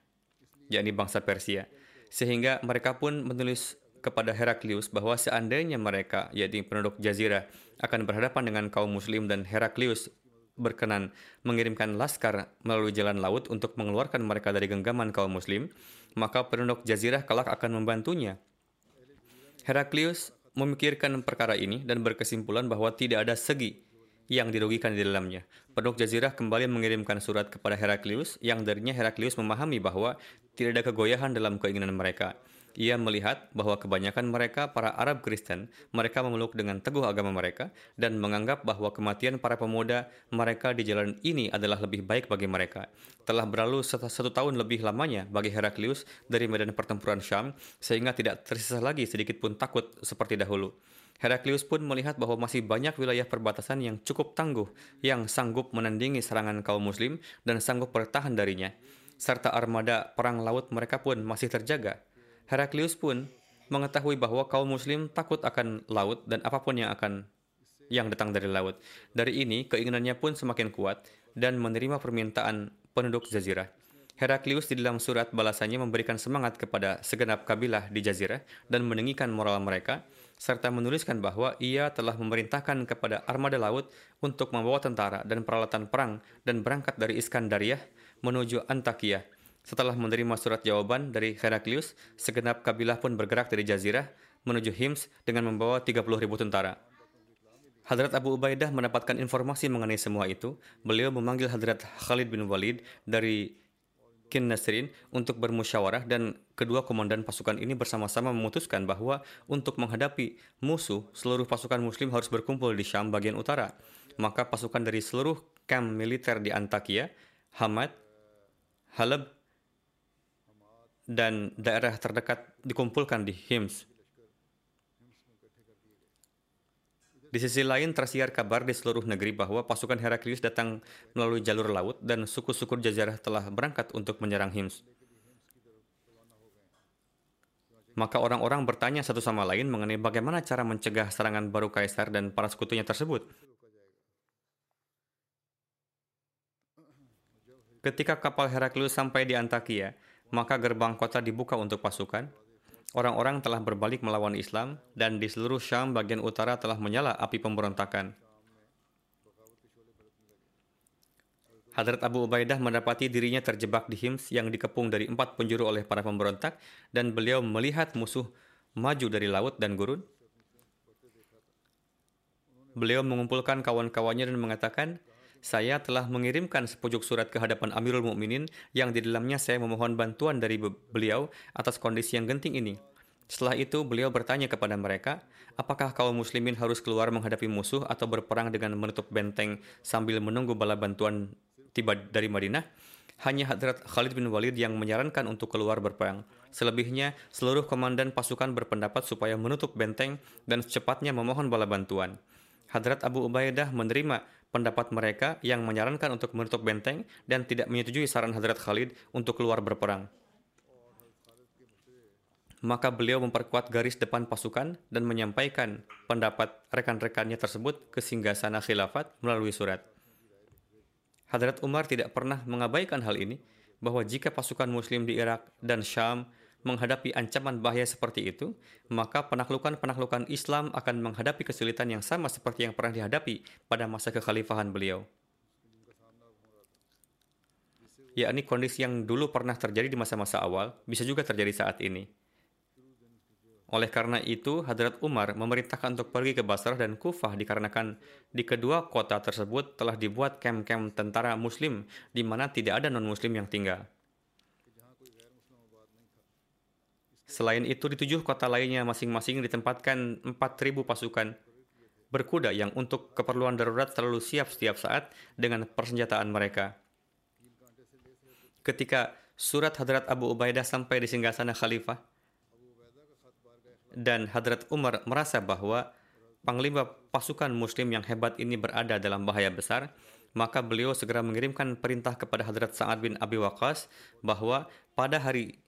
yakni bangsa Persia. Sehingga mereka pun menulis kepada Heraklius bahwa seandainya mereka, yaitu penduduk Jazirah, akan berhadapan dengan kaum muslim dan Heraklius berkenan mengirimkan laskar melalui jalan laut untuk mengeluarkan mereka dari genggaman kaum muslim, maka penduduk Jazirah kelak akan membantunya. Heraklius memikirkan perkara ini dan berkesimpulan bahwa tidak ada segi yang dirugikan di dalamnya. Penduduk Jazirah kembali mengirimkan surat kepada Heraklius yang darinya Heraklius memahami bahwa tidak ada kegoyahan dalam keinginan mereka. Ia melihat bahwa kebanyakan mereka para Arab Kristen, mereka memeluk dengan teguh agama mereka dan menganggap bahwa kematian para pemuda mereka di jalan ini adalah lebih baik bagi mereka. Telah berlalu satu, tahun lebih lamanya bagi Heraklius dari medan pertempuran Syam, sehingga tidak tersisa lagi sedikit pun takut seperti dahulu. Heraklius pun melihat bahwa masih banyak wilayah perbatasan yang cukup tangguh yang sanggup menandingi serangan kaum muslim dan sanggup bertahan darinya. Serta armada perang laut mereka pun masih terjaga. Heraklius pun mengetahui bahwa kaum muslim takut akan laut dan apa pun yang akan yang datang dari laut. Dari ini, keinginannya pun semakin kuat dan menerima permintaan penduduk Jazirah. Heraklius di dalam surat balasannya memberikan semangat kepada segenap kabilah di Jazirah dan meninggikan moral mereka, serta menuliskan bahwa ia telah memerintahkan kepada armada laut untuk membawa tentara dan peralatan perang dan berangkat dari Iskandariah menuju Antakya setelah menerima surat jawaban dari Heraklius, segenap kabilah pun bergerak dari Jazirah menuju Hims dengan membawa 30 ribu tentara. Hadrat Abu Ubaidah mendapatkan informasi mengenai semua itu. Beliau memanggil Hadrat Khalid bin Walid dari Kin Nasrin untuk bermusyawarah dan kedua komandan pasukan ini bersama-sama memutuskan bahwa untuk menghadapi musuh, seluruh pasukan muslim harus berkumpul di Syam bagian utara. Maka pasukan dari seluruh kamp militer di Antakya, Hamad, Halab, dan daerah terdekat dikumpulkan di Hims. Di sisi lain, tersiar kabar di seluruh negeri bahwa pasukan Heraklius datang melalui jalur laut dan suku-suku Jazirah telah berangkat untuk menyerang Hims. Maka orang-orang bertanya satu sama lain mengenai bagaimana cara mencegah serangan baru Kaisar dan para sekutunya tersebut. Ketika kapal Heraklius sampai di Antakya, maka gerbang kota dibuka untuk pasukan. Orang-orang telah berbalik melawan Islam dan di seluruh Syam bagian utara telah menyala api pemberontakan. Hadrat Abu Ubaidah mendapati dirinya terjebak di Hims yang dikepung dari empat penjuru oleh para pemberontak dan beliau melihat musuh maju dari laut dan gurun. Beliau mengumpulkan kawan-kawannya dan mengatakan, saya telah mengirimkan sepujuk surat ke hadapan Amirul Mukminin yang di dalamnya saya memohon bantuan dari beliau atas kondisi yang genting ini. Setelah itu, beliau bertanya kepada mereka, apakah kaum muslimin harus keluar menghadapi musuh atau berperang dengan menutup benteng sambil menunggu bala bantuan tiba dari Madinah? Hanya Hadrat Khalid bin Walid yang menyarankan untuk keluar berperang. Selebihnya, seluruh komandan pasukan berpendapat supaya menutup benteng dan secepatnya memohon bala bantuan. Hadrat Abu Ubaidah menerima pendapat mereka yang menyarankan untuk menutup benteng dan tidak menyetujui saran Hadrat Khalid untuk keluar berperang. Maka beliau memperkuat garis depan pasukan dan menyampaikan pendapat rekan-rekannya tersebut ke singgasana khilafat melalui surat. Hadrat Umar tidak pernah mengabaikan hal ini, bahwa jika pasukan muslim di Irak dan Syam menghadapi ancaman bahaya seperti itu, maka penaklukan-penaklukan Islam akan menghadapi kesulitan yang sama seperti yang pernah dihadapi pada masa kekhalifahan beliau. yakni kondisi yang dulu pernah terjadi di masa-masa awal, bisa juga terjadi saat ini. Oleh karena itu, Hadrat Umar memerintahkan untuk pergi ke Basrah dan Kufah dikarenakan di kedua kota tersebut telah dibuat kem-kem tentara muslim di mana tidak ada non-muslim yang tinggal. Selain itu, di tujuh kota lainnya masing-masing ditempatkan 4.000 pasukan berkuda yang untuk keperluan darurat selalu siap setiap saat dengan persenjataan mereka. Ketika surat Hadrat Abu Ubaidah sampai di singgasana khalifah, dan Hadrat Umar merasa bahwa panglima pasukan muslim yang hebat ini berada dalam bahaya besar, maka beliau segera mengirimkan perintah kepada Hadrat Sa'ad bin Abi Waqqas bahwa pada hari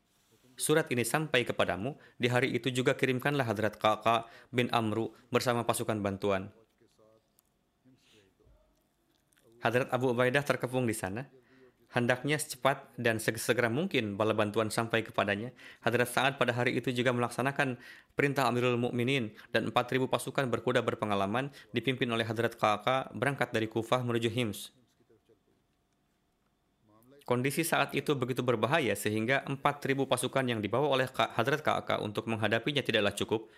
surat ini sampai kepadamu, di hari itu juga kirimkanlah Hadrat Kakak bin Amru bersama pasukan bantuan. Hadrat Abu Ubaidah terkepung di sana. Hendaknya secepat dan segera mungkin bala bantuan sampai kepadanya. Hadrat Sa'ad pada hari itu juga melaksanakan perintah Amirul Mukminin dan 4.000 pasukan berkuda berpengalaman dipimpin oleh Hadrat Kakak berangkat dari Kufah menuju Hims. Kondisi saat itu begitu berbahaya sehingga 4.000 pasukan yang dibawa oleh Hadrat Ka'aka untuk menghadapinya tidaklah cukup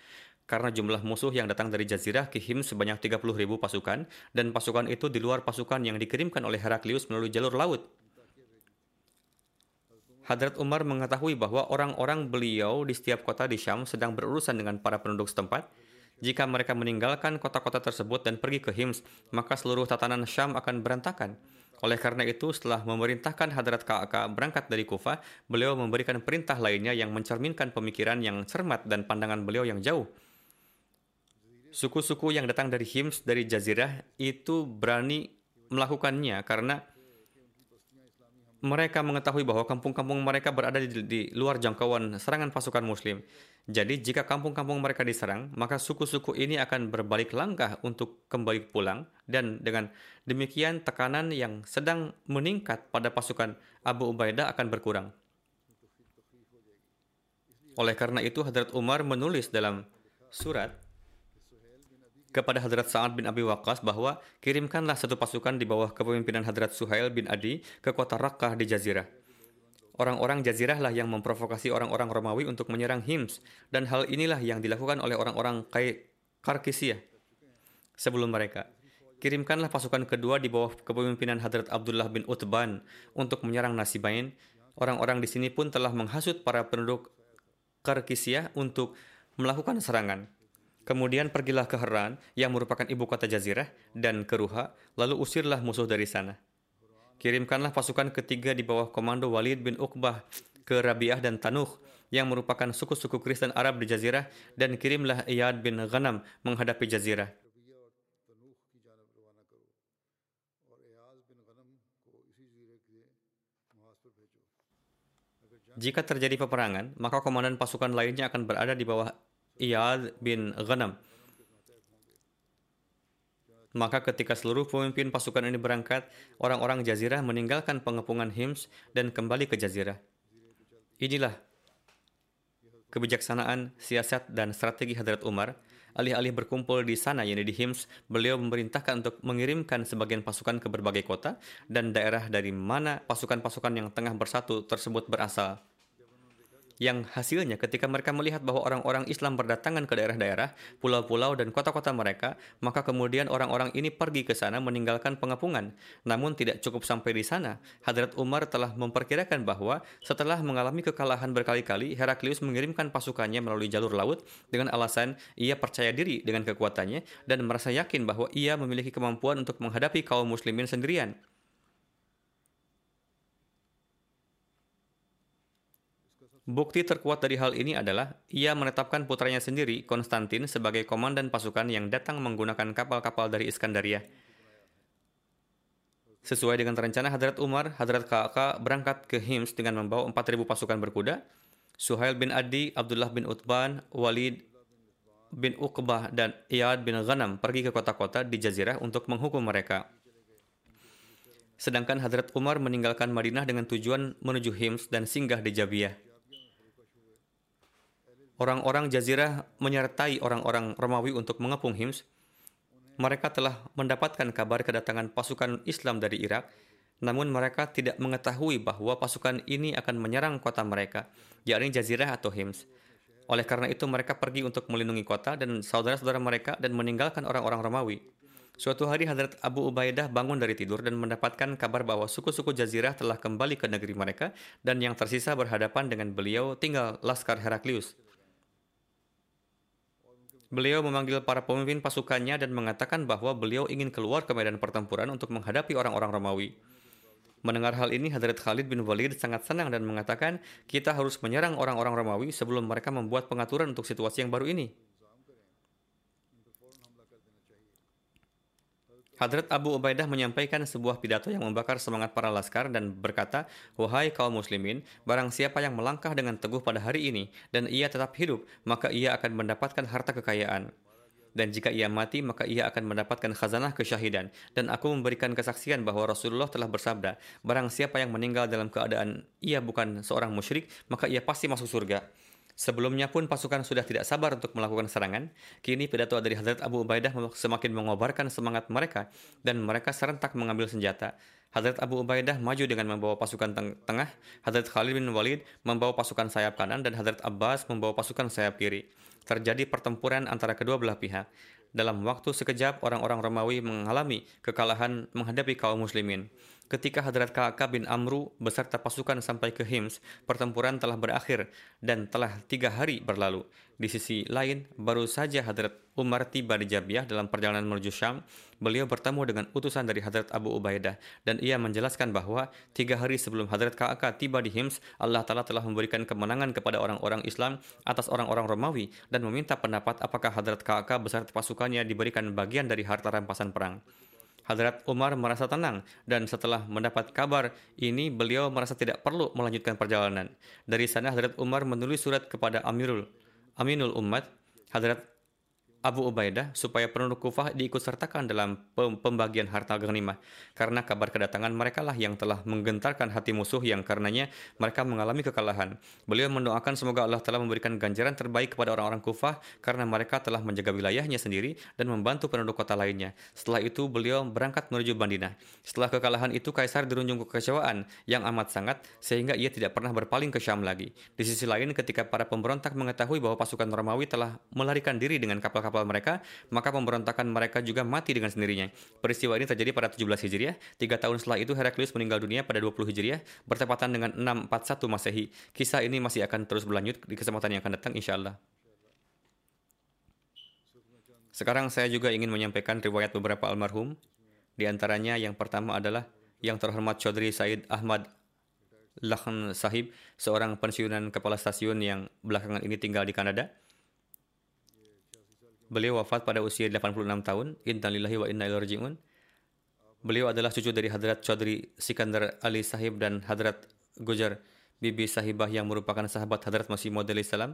karena jumlah musuh yang datang dari Jazirah ke Him sebanyak 30.000 pasukan dan pasukan itu di luar pasukan yang dikirimkan oleh Heraklius melalui jalur laut. Hadrat Umar mengetahui bahwa orang-orang beliau di setiap kota di Syam sedang berurusan dengan para penduduk setempat. Jika mereka meninggalkan kota-kota tersebut dan pergi ke Hims, maka seluruh tatanan Syam akan berantakan. Oleh karena itu, setelah memerintahkan Hadrat Ka'aka berangkat dari Kufa, beliau memberikan perintah lainnya yang mencerminkan pemikiran yang cermat dan pandangan beliau yang jauh. Suku-suku yang datang dari Hims, dari Jazirah, itu berani melakukannya karena mereka mengetahui bahwa kampung-kampung mereka berada di, di luar jangkauan serangan pasukan Muslim. Jadi, jika kampung-kampung mereka diserang, maka suku-suku ini akan berbalik langkah untuk kembali pulang, dan dengan demikian tekanan yang sedang meningkat pada pasukan Abu Ubaidah akan berkurang. Oleh karena itu, Hadrat Umar menulis dalam surat kepada Hadrat Sa'ad bin Abi Waqqas bahwa kirimkanlah satu pasukan di bawah kepemimpinan Hadrat Suhail bin Adi ke kota Rakkah di Jazirah. Orang-orang Jazirah lah yang memprovokasi orang-orang Romawi untuk menyerang Hims dan hal inilah yang dilakukan oleh orang-orang Karkisiyah sebelum mereka. Kirimkanlah pasukan kedua di bawah kepemimpinan Hadrat Abdullah bin Utban untuk menyerang Nasibain. Orang-orang di sini pun telah menghasut para penduduk Karkisiyah untuk melakukan serangan. Kemudian pergilah ke Heran yang merupakan ibu kota Jazirah dan ke Ruha, lalu usirlah musuh dari sana. Kirimkanlah pasukan ketiga di bawah komando Walid bin Uqbah ke Rabiah dan Tanuh yang merupakan suku-suku Kristen Arab di Jazirah dan kirimlah Iyad bin Ghanam menghadapi Jazirah. Jika terjadi peperangan, maka komandan pasukan lainnya akan berada di bawah Iyad bin Ghanam. Maka ketika seluruh pemimpin pasukan ini berangkat, orang-orang Jazirah meninggalkan pengepungan Hims dan kembali ke Jazirah. Inilah kebijaksanaan, siasat, dan strategi Hadrat Umar. Alih-alih berkumpul di sana, yaitu di Hims, beliau memerintahkan untuk mengirimkan sebagian pasukan ke berbagai kota dan daerah dari mana pasukan-pasukan yang tengah bersatu tersebut berasal yang hasilnya ketika mereka melihat bahwa orang-orang Islam berdatangan ke daerah-daerah, pulau-pulau dan kota-kota mereka, maka kemudian orang-orang ini pergi ke sana meninggalkan pengepungan. Namun tidak cukup sampai di sana. Hadrat Umar telah memperkirakan bahwa setelah mengalami kekalahan berkali-kali, Heraklius mengirimkan pasukannya melalui jalur laut dengan alasan ia percaya diri dengan kekuatannya dan merasa yakin bahwa ia memiliki kemampuan untuk menghadapi kaum muslimin sendirian. Bukti terkuat dari hal ini adalah ia menetapkan putranya sendiri, Konstantin, sebagai komandan pasukan yang datang menggunakan kapal-kapal dari Iskandaria. Sesuai dengan rencana Hadrat Umar, Hadrat Ka'aka berangkat ke Hims dengan membawa 4.000 pasukan berkuda. Suhail bin Adi, Abdullah bin Utban, Walid bin Uqbah, dan Iyad bin Ghanam pergi ke kota-kota di Jazirah untuk menghukum mereka. Sedangkan Hadrat Umar meninggalkan Madinah dengan tujuan menuju Hims dan singgah di Jabiyah. Orang-orang Jazirah menyertai orang-orang Romawi untuk mengepung Hims. Mereka telah mendapatkan kabar kedatangan pasukan Islam dari Irak Namun mereka tidak mengetahui bahwa pasukan ini akan menyerang kota mereka, yakni Jazirah atau Hims. Oleh karena itu mereka pergi untuk melindungi kota dan saudara-saudara mereka dan meninggalkan orang-orang Romawi. Suatu hari Hadrat Abu Ubaidah bangun dari tidur dan mendapatkan kabar bahwa suku-suku Jazirah telah kembali ke negeri mereka dan yang tersisa berhadapan dengan beliau tinggal Laskar Heraklius. Beliau memanggil para pemimpin pasukannya dan mengatakan bahwa beliau ingin keluar ke medan pertempuran untuk menghadapi orang-orang Romawi. Mendengar hal ini, Hadrat Khalid bin Walid sangat senang dan mengatakan, kita harus menyerang orang-orang Romawi sebelum mereka membuat pengaturan untuk situasi yang baru ini. Hadrat Abu Ubaidah menyampaikan sebuah pidato yang membakar semangat para laskar dan berkata, Wahai kaum muslimin, barang siapa yang melangkah dengan teguh pada hari ini dan ia tetap hidup, maka ia akan mendapatkan harta kekayaan. Dan jika ia mati, maka ia akan mendapatkan khazanah kesyahidan. Dan aku memberikan kesaksian bahwa Rasulullah telah bersabda, barang siapa yang meninggal dalam keadaan ia bukan seorang musyrik, maka ia pasti masuk surga. Sebelumnya pun pasukan sudah tidak sabar untuk melakukan serangan. Kini pidato dari Hadrat Abu Ubaidah semakin mengobarkan semangat mereka dan mereka serentak mengambil senjata. Hadrat Abu Ubaidah maju dengan membawa pasukan teng tengah, Hadrat Khalid bin Walid membawa pasukan sayap kanan dan Hadrat Abbas membawa pasukan sayap kiri. Terjadi pertempuran antara kedua belah pihak. Dalam waktu sekejap, orang-orang Romawi mengalami kekalahan menghadapi kaum muslimin. Ketika Hadrat Ka'ab bin Amru beserta pasukan sampai ke Hims, pertempuran telah berakhir dan telah tiga hari berlalu. Di sisi lain, baru saja Hadrat Umar tiba di Jabiah dalam perjalanan menuju Syam. Beliau bertemu dengan utusan dari Hadrat Abu Ubaidah dan ia menjelaskan bahwa tiga hari sebelum Hadrat Ka'ab tiba di Hims, Allah Ta'ala telah memberikan kemenangan kepada orang-orang Islam atas orang-orang Romawi dan meminta pendapat apakah Hadrat Ka'ab beserta pasukannya diberikan bagian dari harta rampasan perang. Hadrat Umar merasa tenang dan setelah mendapat kabar ini beliau merasa tidak perlu melanjutkan perjalanan. Dari sana Hadrat Umar menulis surat kepada Amirul Aminul Ummad Hadrat Abu Ubaidah supaya penduduk Kufah diikut sertakan dalam pembagian harta ghanimah karena kabar kedatangan mereka lah yang telah menggentarkan hati musuh yang karenanya mereka mengalami kekalahan. Beliau mendoakan semoga Allah telah memberikan ganjaran terbaik kepada orang-orang Kufah karena mereka telah menjaga wilayahnya sendiri dan membantu penduduk kota lainnya. Setelah itu beliau berangkat menuju Bandina. Setelah kekalahan itu Kaisar dirunjung kekecewaan yang amat sangat sehingga ia tidak pernah berpaling ke Syam lagi. Di sisi lain ketika para pemberontak mengetahui bahwa pasukan Romawi telah melarikan diri dengan kapal kapal mereka, maka pemberontakan mereka juga mati dengan sendirinya. Peristiwa ini terjadi pada 17 Hijriah. Tiga tahun setelah itu Heraklius meninggal dunia pada 20 Hijriah, bertepatan dengan 641 Masehi. Kisah ini masih akan terus berlanjut di kesempatan yang akan datang insya Allah. Sekarang saya juga ingin menyampaikan riwayat beberapa almarhum. Di antaranya yang pertama adalah yang terhormat Chaudhry Said Ahmad Lakhan Sahib, seorang pensiunan kepala stasiun yang belakangan ini tinggal di Kanada. Beliau wafat pada usia 86 tahun. Innalillahi wa inna ilaihi raji'un. Beliau adalah cucu dari Hadrat Chaudhry Sikandar Ali Sahib dan Hadrat Gujar Bibi Sahibah yang merupakan sahabat Hadrat Masih Maud salam.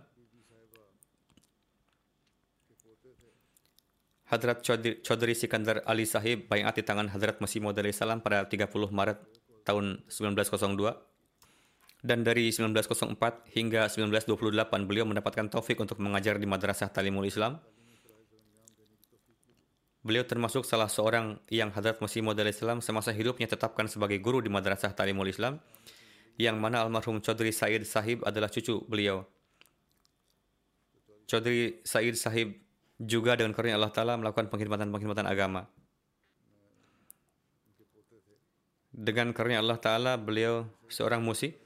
Hadrat Chaudhry Sikandar Ali Sahib bayat di tangan Hadrat Masih Maud salam pada 30 Maret tahun 1902 dan dari 1904 hingga 1928 beliau mendapatkan taufik untuk mengajar di Madrasah Talimul Islam. Beliau termasuk salah seorang yang Hadrat Masih Maud Islam semasa hidupnya tetapkan sebagai guru di Madrasah Talimul Islam, yang mana almarhum Chaudhry Said Sahib adalah cucu beliau. Chaudhry Said Sahib juga dengan karunia Allah Ta'ala melakukan pengkhidmatan-pengkhidmatan agama. Dengan karunia Allah Ta'ala, beliau seorang musik.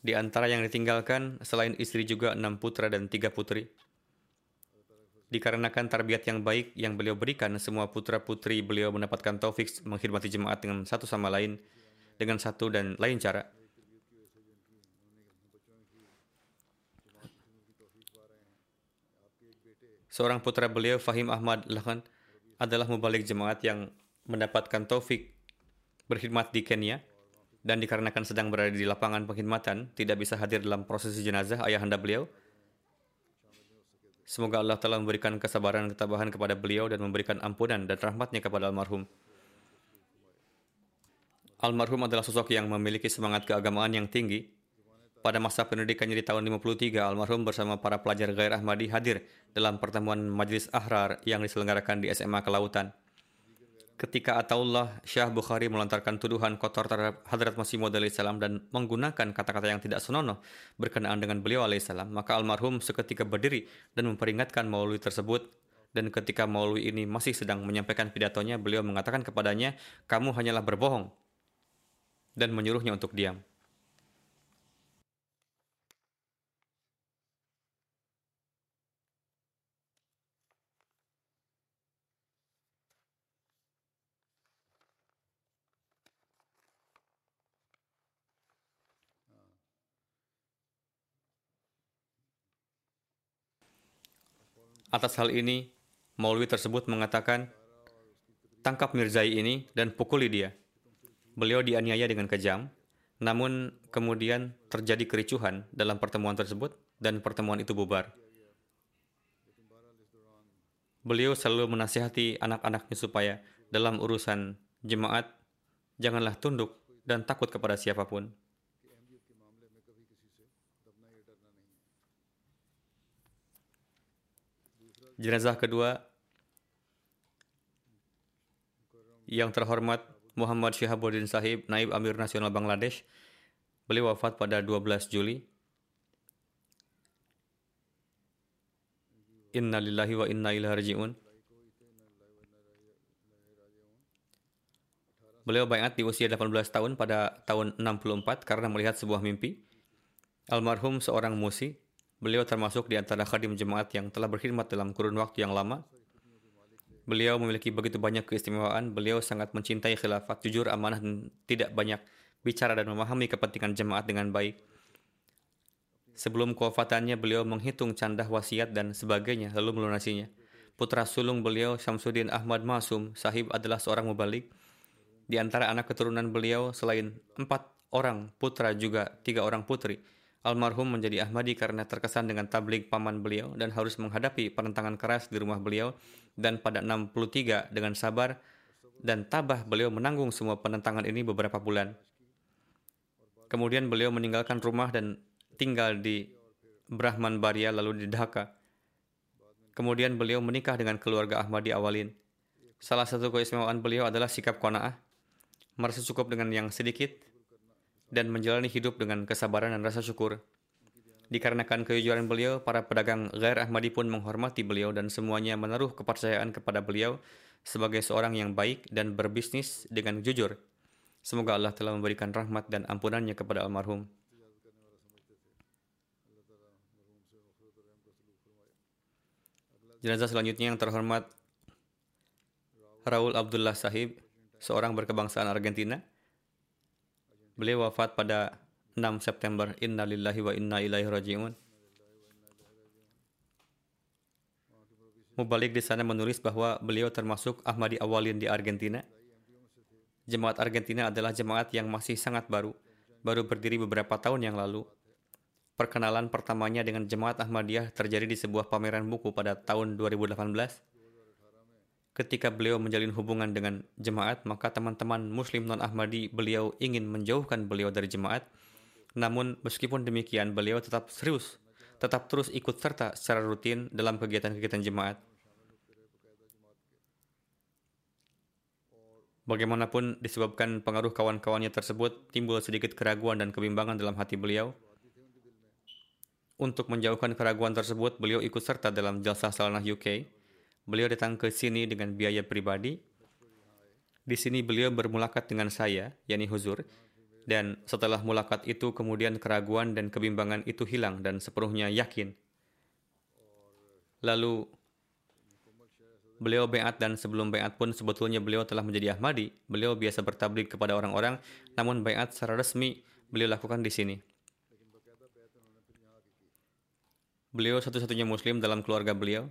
Di antara yang ditinggalkan, selain istri juga enam putra dan tiga putri. Dikarenakan tarbiat yang baik yang beliau berikan, semua putra-putri beliau mendapatkan taufik menghormati jemaat dengan satu sama lain, dengan satu dan lain cara. Seorang putra beliau, Fahim Ahmad Lahan, adalah mubalik jemaat yang mendapatkan taufik berkhidmat di Kenya dan dikarenakan sedang berada di lapangan pengkhidmatan, tidak bisa hadir dalam prosesi jenazah ayahanda beliau, Semoga Allah telah memberikan kesabaran dan ketabahan kepada beliau dan memberikan ampunan dan rahmatnya kepada almarhum. Almarhum adalah sosok yang memiliki semangat keagamaan yang tinggi. Pada masa pendidikannya di tahun 53, almarhum bersama para pelajar Gair Ahmadi hadir dalam pertemuan Majelis Ahrar yang diselenggarakan di SMA Kelautan. Ketika Ataullah Syah Bukhari melontarkan tuduhan kotor terhadap Hadrat Masih Maud salam dan menggunakan kata-kata yang tidak senonoh berkenaan dengan beliau alaihissalam, maka almarhum seketika berdiri dan memperingatkan maulwi tersebut dan ketika maulwi ini masih sedang menyampaikan pidatonya, beliau mengatakan kepadanya, kamu hanyalah berbohong dan menyuruhnya untuk diam. Atas hal ini, Maulwi tersebut mengatakan, tangkap Mirzai ini dan pukuli dia. Beliau dianiaya dengan kejam, namun kemudian terjadi kericuhan dalam pertemuan tersebut dan pertemuan itu bubar. Beliau selalu menasihati anak-anaknya supaya dalam urusan jemaat janganlah tunduk dan takut kepada siapa pun. Jenazah kedua yang terhormat Muhammad Syihabuddin Sahib, Naib Amir Nasional Bangladesh. Beliau wafat pada 12 Juli. Inna lillahi wa inna ilaihi raji'un. Beliau bayat di usia 18 tahun pada tahun 64 karena melihat sebuah mimpi. Almarhum seorang musi Beliau termasuk di antara khadim jemaat yang telah berkhidmat dalam kurun waktu yang lama. Beliau memiliki begitu banyak keistimewaan. Beliau sangat mencintai khilafat, jujur, amanah, dan tidak banyak bicara dan memahami kepentingan jemaat dengan baik. Sebelum kewafatannya, beliau menghitung candah wasiat dan sebagainya, lalu melunasinya. Putra sulung beliau, Syamsuddin Ahmad Masum, sahib adalah seorang mubalik. Di antara anak keturunan beliau, selain empat orang putra juga tiga orang putri, Almarhum menjadi Ahmadi karena terkesan dengan tablik paman beliau dan harus menghadapi penentangan keras di rumah beliau dan pada 63 dengan sabar dan tabah beliau menanggung semua penentangan ini beberapa bulan. Kemudian beliau meninggalkan rumah dan tinggal di Brahman Baria lalu di Dhaka. Kemudian beliau menikah dengan keluarga Ahmadi awalin. Salah satu keistimewaan beliau adalah sikap kona'ah, merasa cukup dengan yang sedikit dan menjalani hidup dengan kesabaran dan rasa syukur. Dikarenakan kejujuran beliau, para pedagang Ghair Ahmadi pun menghormati beliau dan semuanya menaruh kepercayaan kepada beliau sebagai seorang yang baik dan berbisnis dengan jujur. Semoga Allah telah memberikan rahmat dan ampunannya kepada almarhum. Jenazah selanjutnya yang terhormat Raul Abdullah Sahib, seorang berkebangsaan Argentina, Beliau wafat pada 6 September. Inna lillahi wa inna ilaihi raji'un. Mubalik di sana menulis bahwa beliau termasuk Ahmadi awalin di Argentina. Jemaat Argentina adalah jemaat yang masih sangat baru, baru berdiri beberapa tahun yang lalu. Perkenalan pertamanya dengan jemaat Ahmadiyah terjadi di sebuah pameran buku pada tahun 2018 ketika beliau menjalin hubungan dengan jemaat, maka teman-teman muslim non-Ahmadi beliau ingin menjauhkan beliau dari jemaat. Namun meskipun demikian, beliau tetap serius, tetap terus ikut serta secara rutin dalam kegiatan-kegiatan jemaat. Bagaimanapun disebabkan pengaruh kawan-kawannya tersebut, timbul sedikit keraguan dan kebimbangan dalam hati beliau. Untuk menjauhkan keraguan tersebut, beliau ikut serta dalam jalsah salanah UK Beliau datang ke sini dengan biaya pribadi. Di sini beliau bermulakat dengan saya, yakni Huzur, dan setelah mulakat itu kemudian keraguan dan kebimbangan itu hilang dan sepenuhnya yakin. Lalu beliau beat dan sebelum beat pun sebetulnya beliau telah menjadi Ahmadi. Beliau biasa bertablik kepada orang-orang, namun beat secara resmi beliau lakukan di sini. Beliau satu-satunya muslim dalam keluarga beliau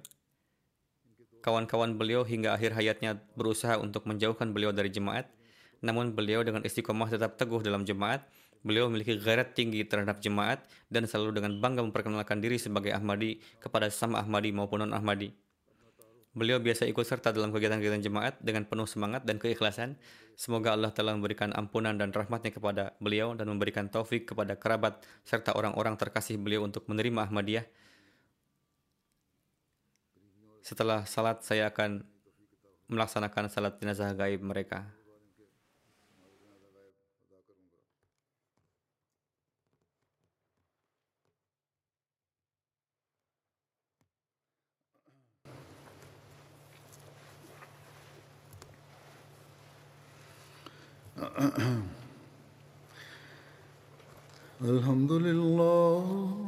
Kawan-kawan beliau hingga akhir hayatnya berusaha untuk menjauhkan beliau dari jemaat, namun beliau dengan istiqomah tetap teguh dalam jemaat. Beliau memiliki gairah tinggi terhadap jemaat dan selalu dengan bangga memperkenalkan diri sebagai Ahmadi kepada sesama Ahmadi maupun non-Ahmadi. Beliau biasa ikut serta dalam kegiatan-kegiatan jemaat dengan penuh semangat dan keikhlasan. Semoga Allah telah memberikan ampunan dan rahmatnya kepada beliau dan memberikan taufik kepada kerabat serta orang-orang terkasih beliau untuk menerima Ahmadiyah setelah salat saya akan melaksanakan salat jenazah gaib mereka. الحمد لله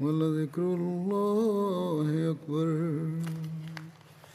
ولذكر الله أكبر.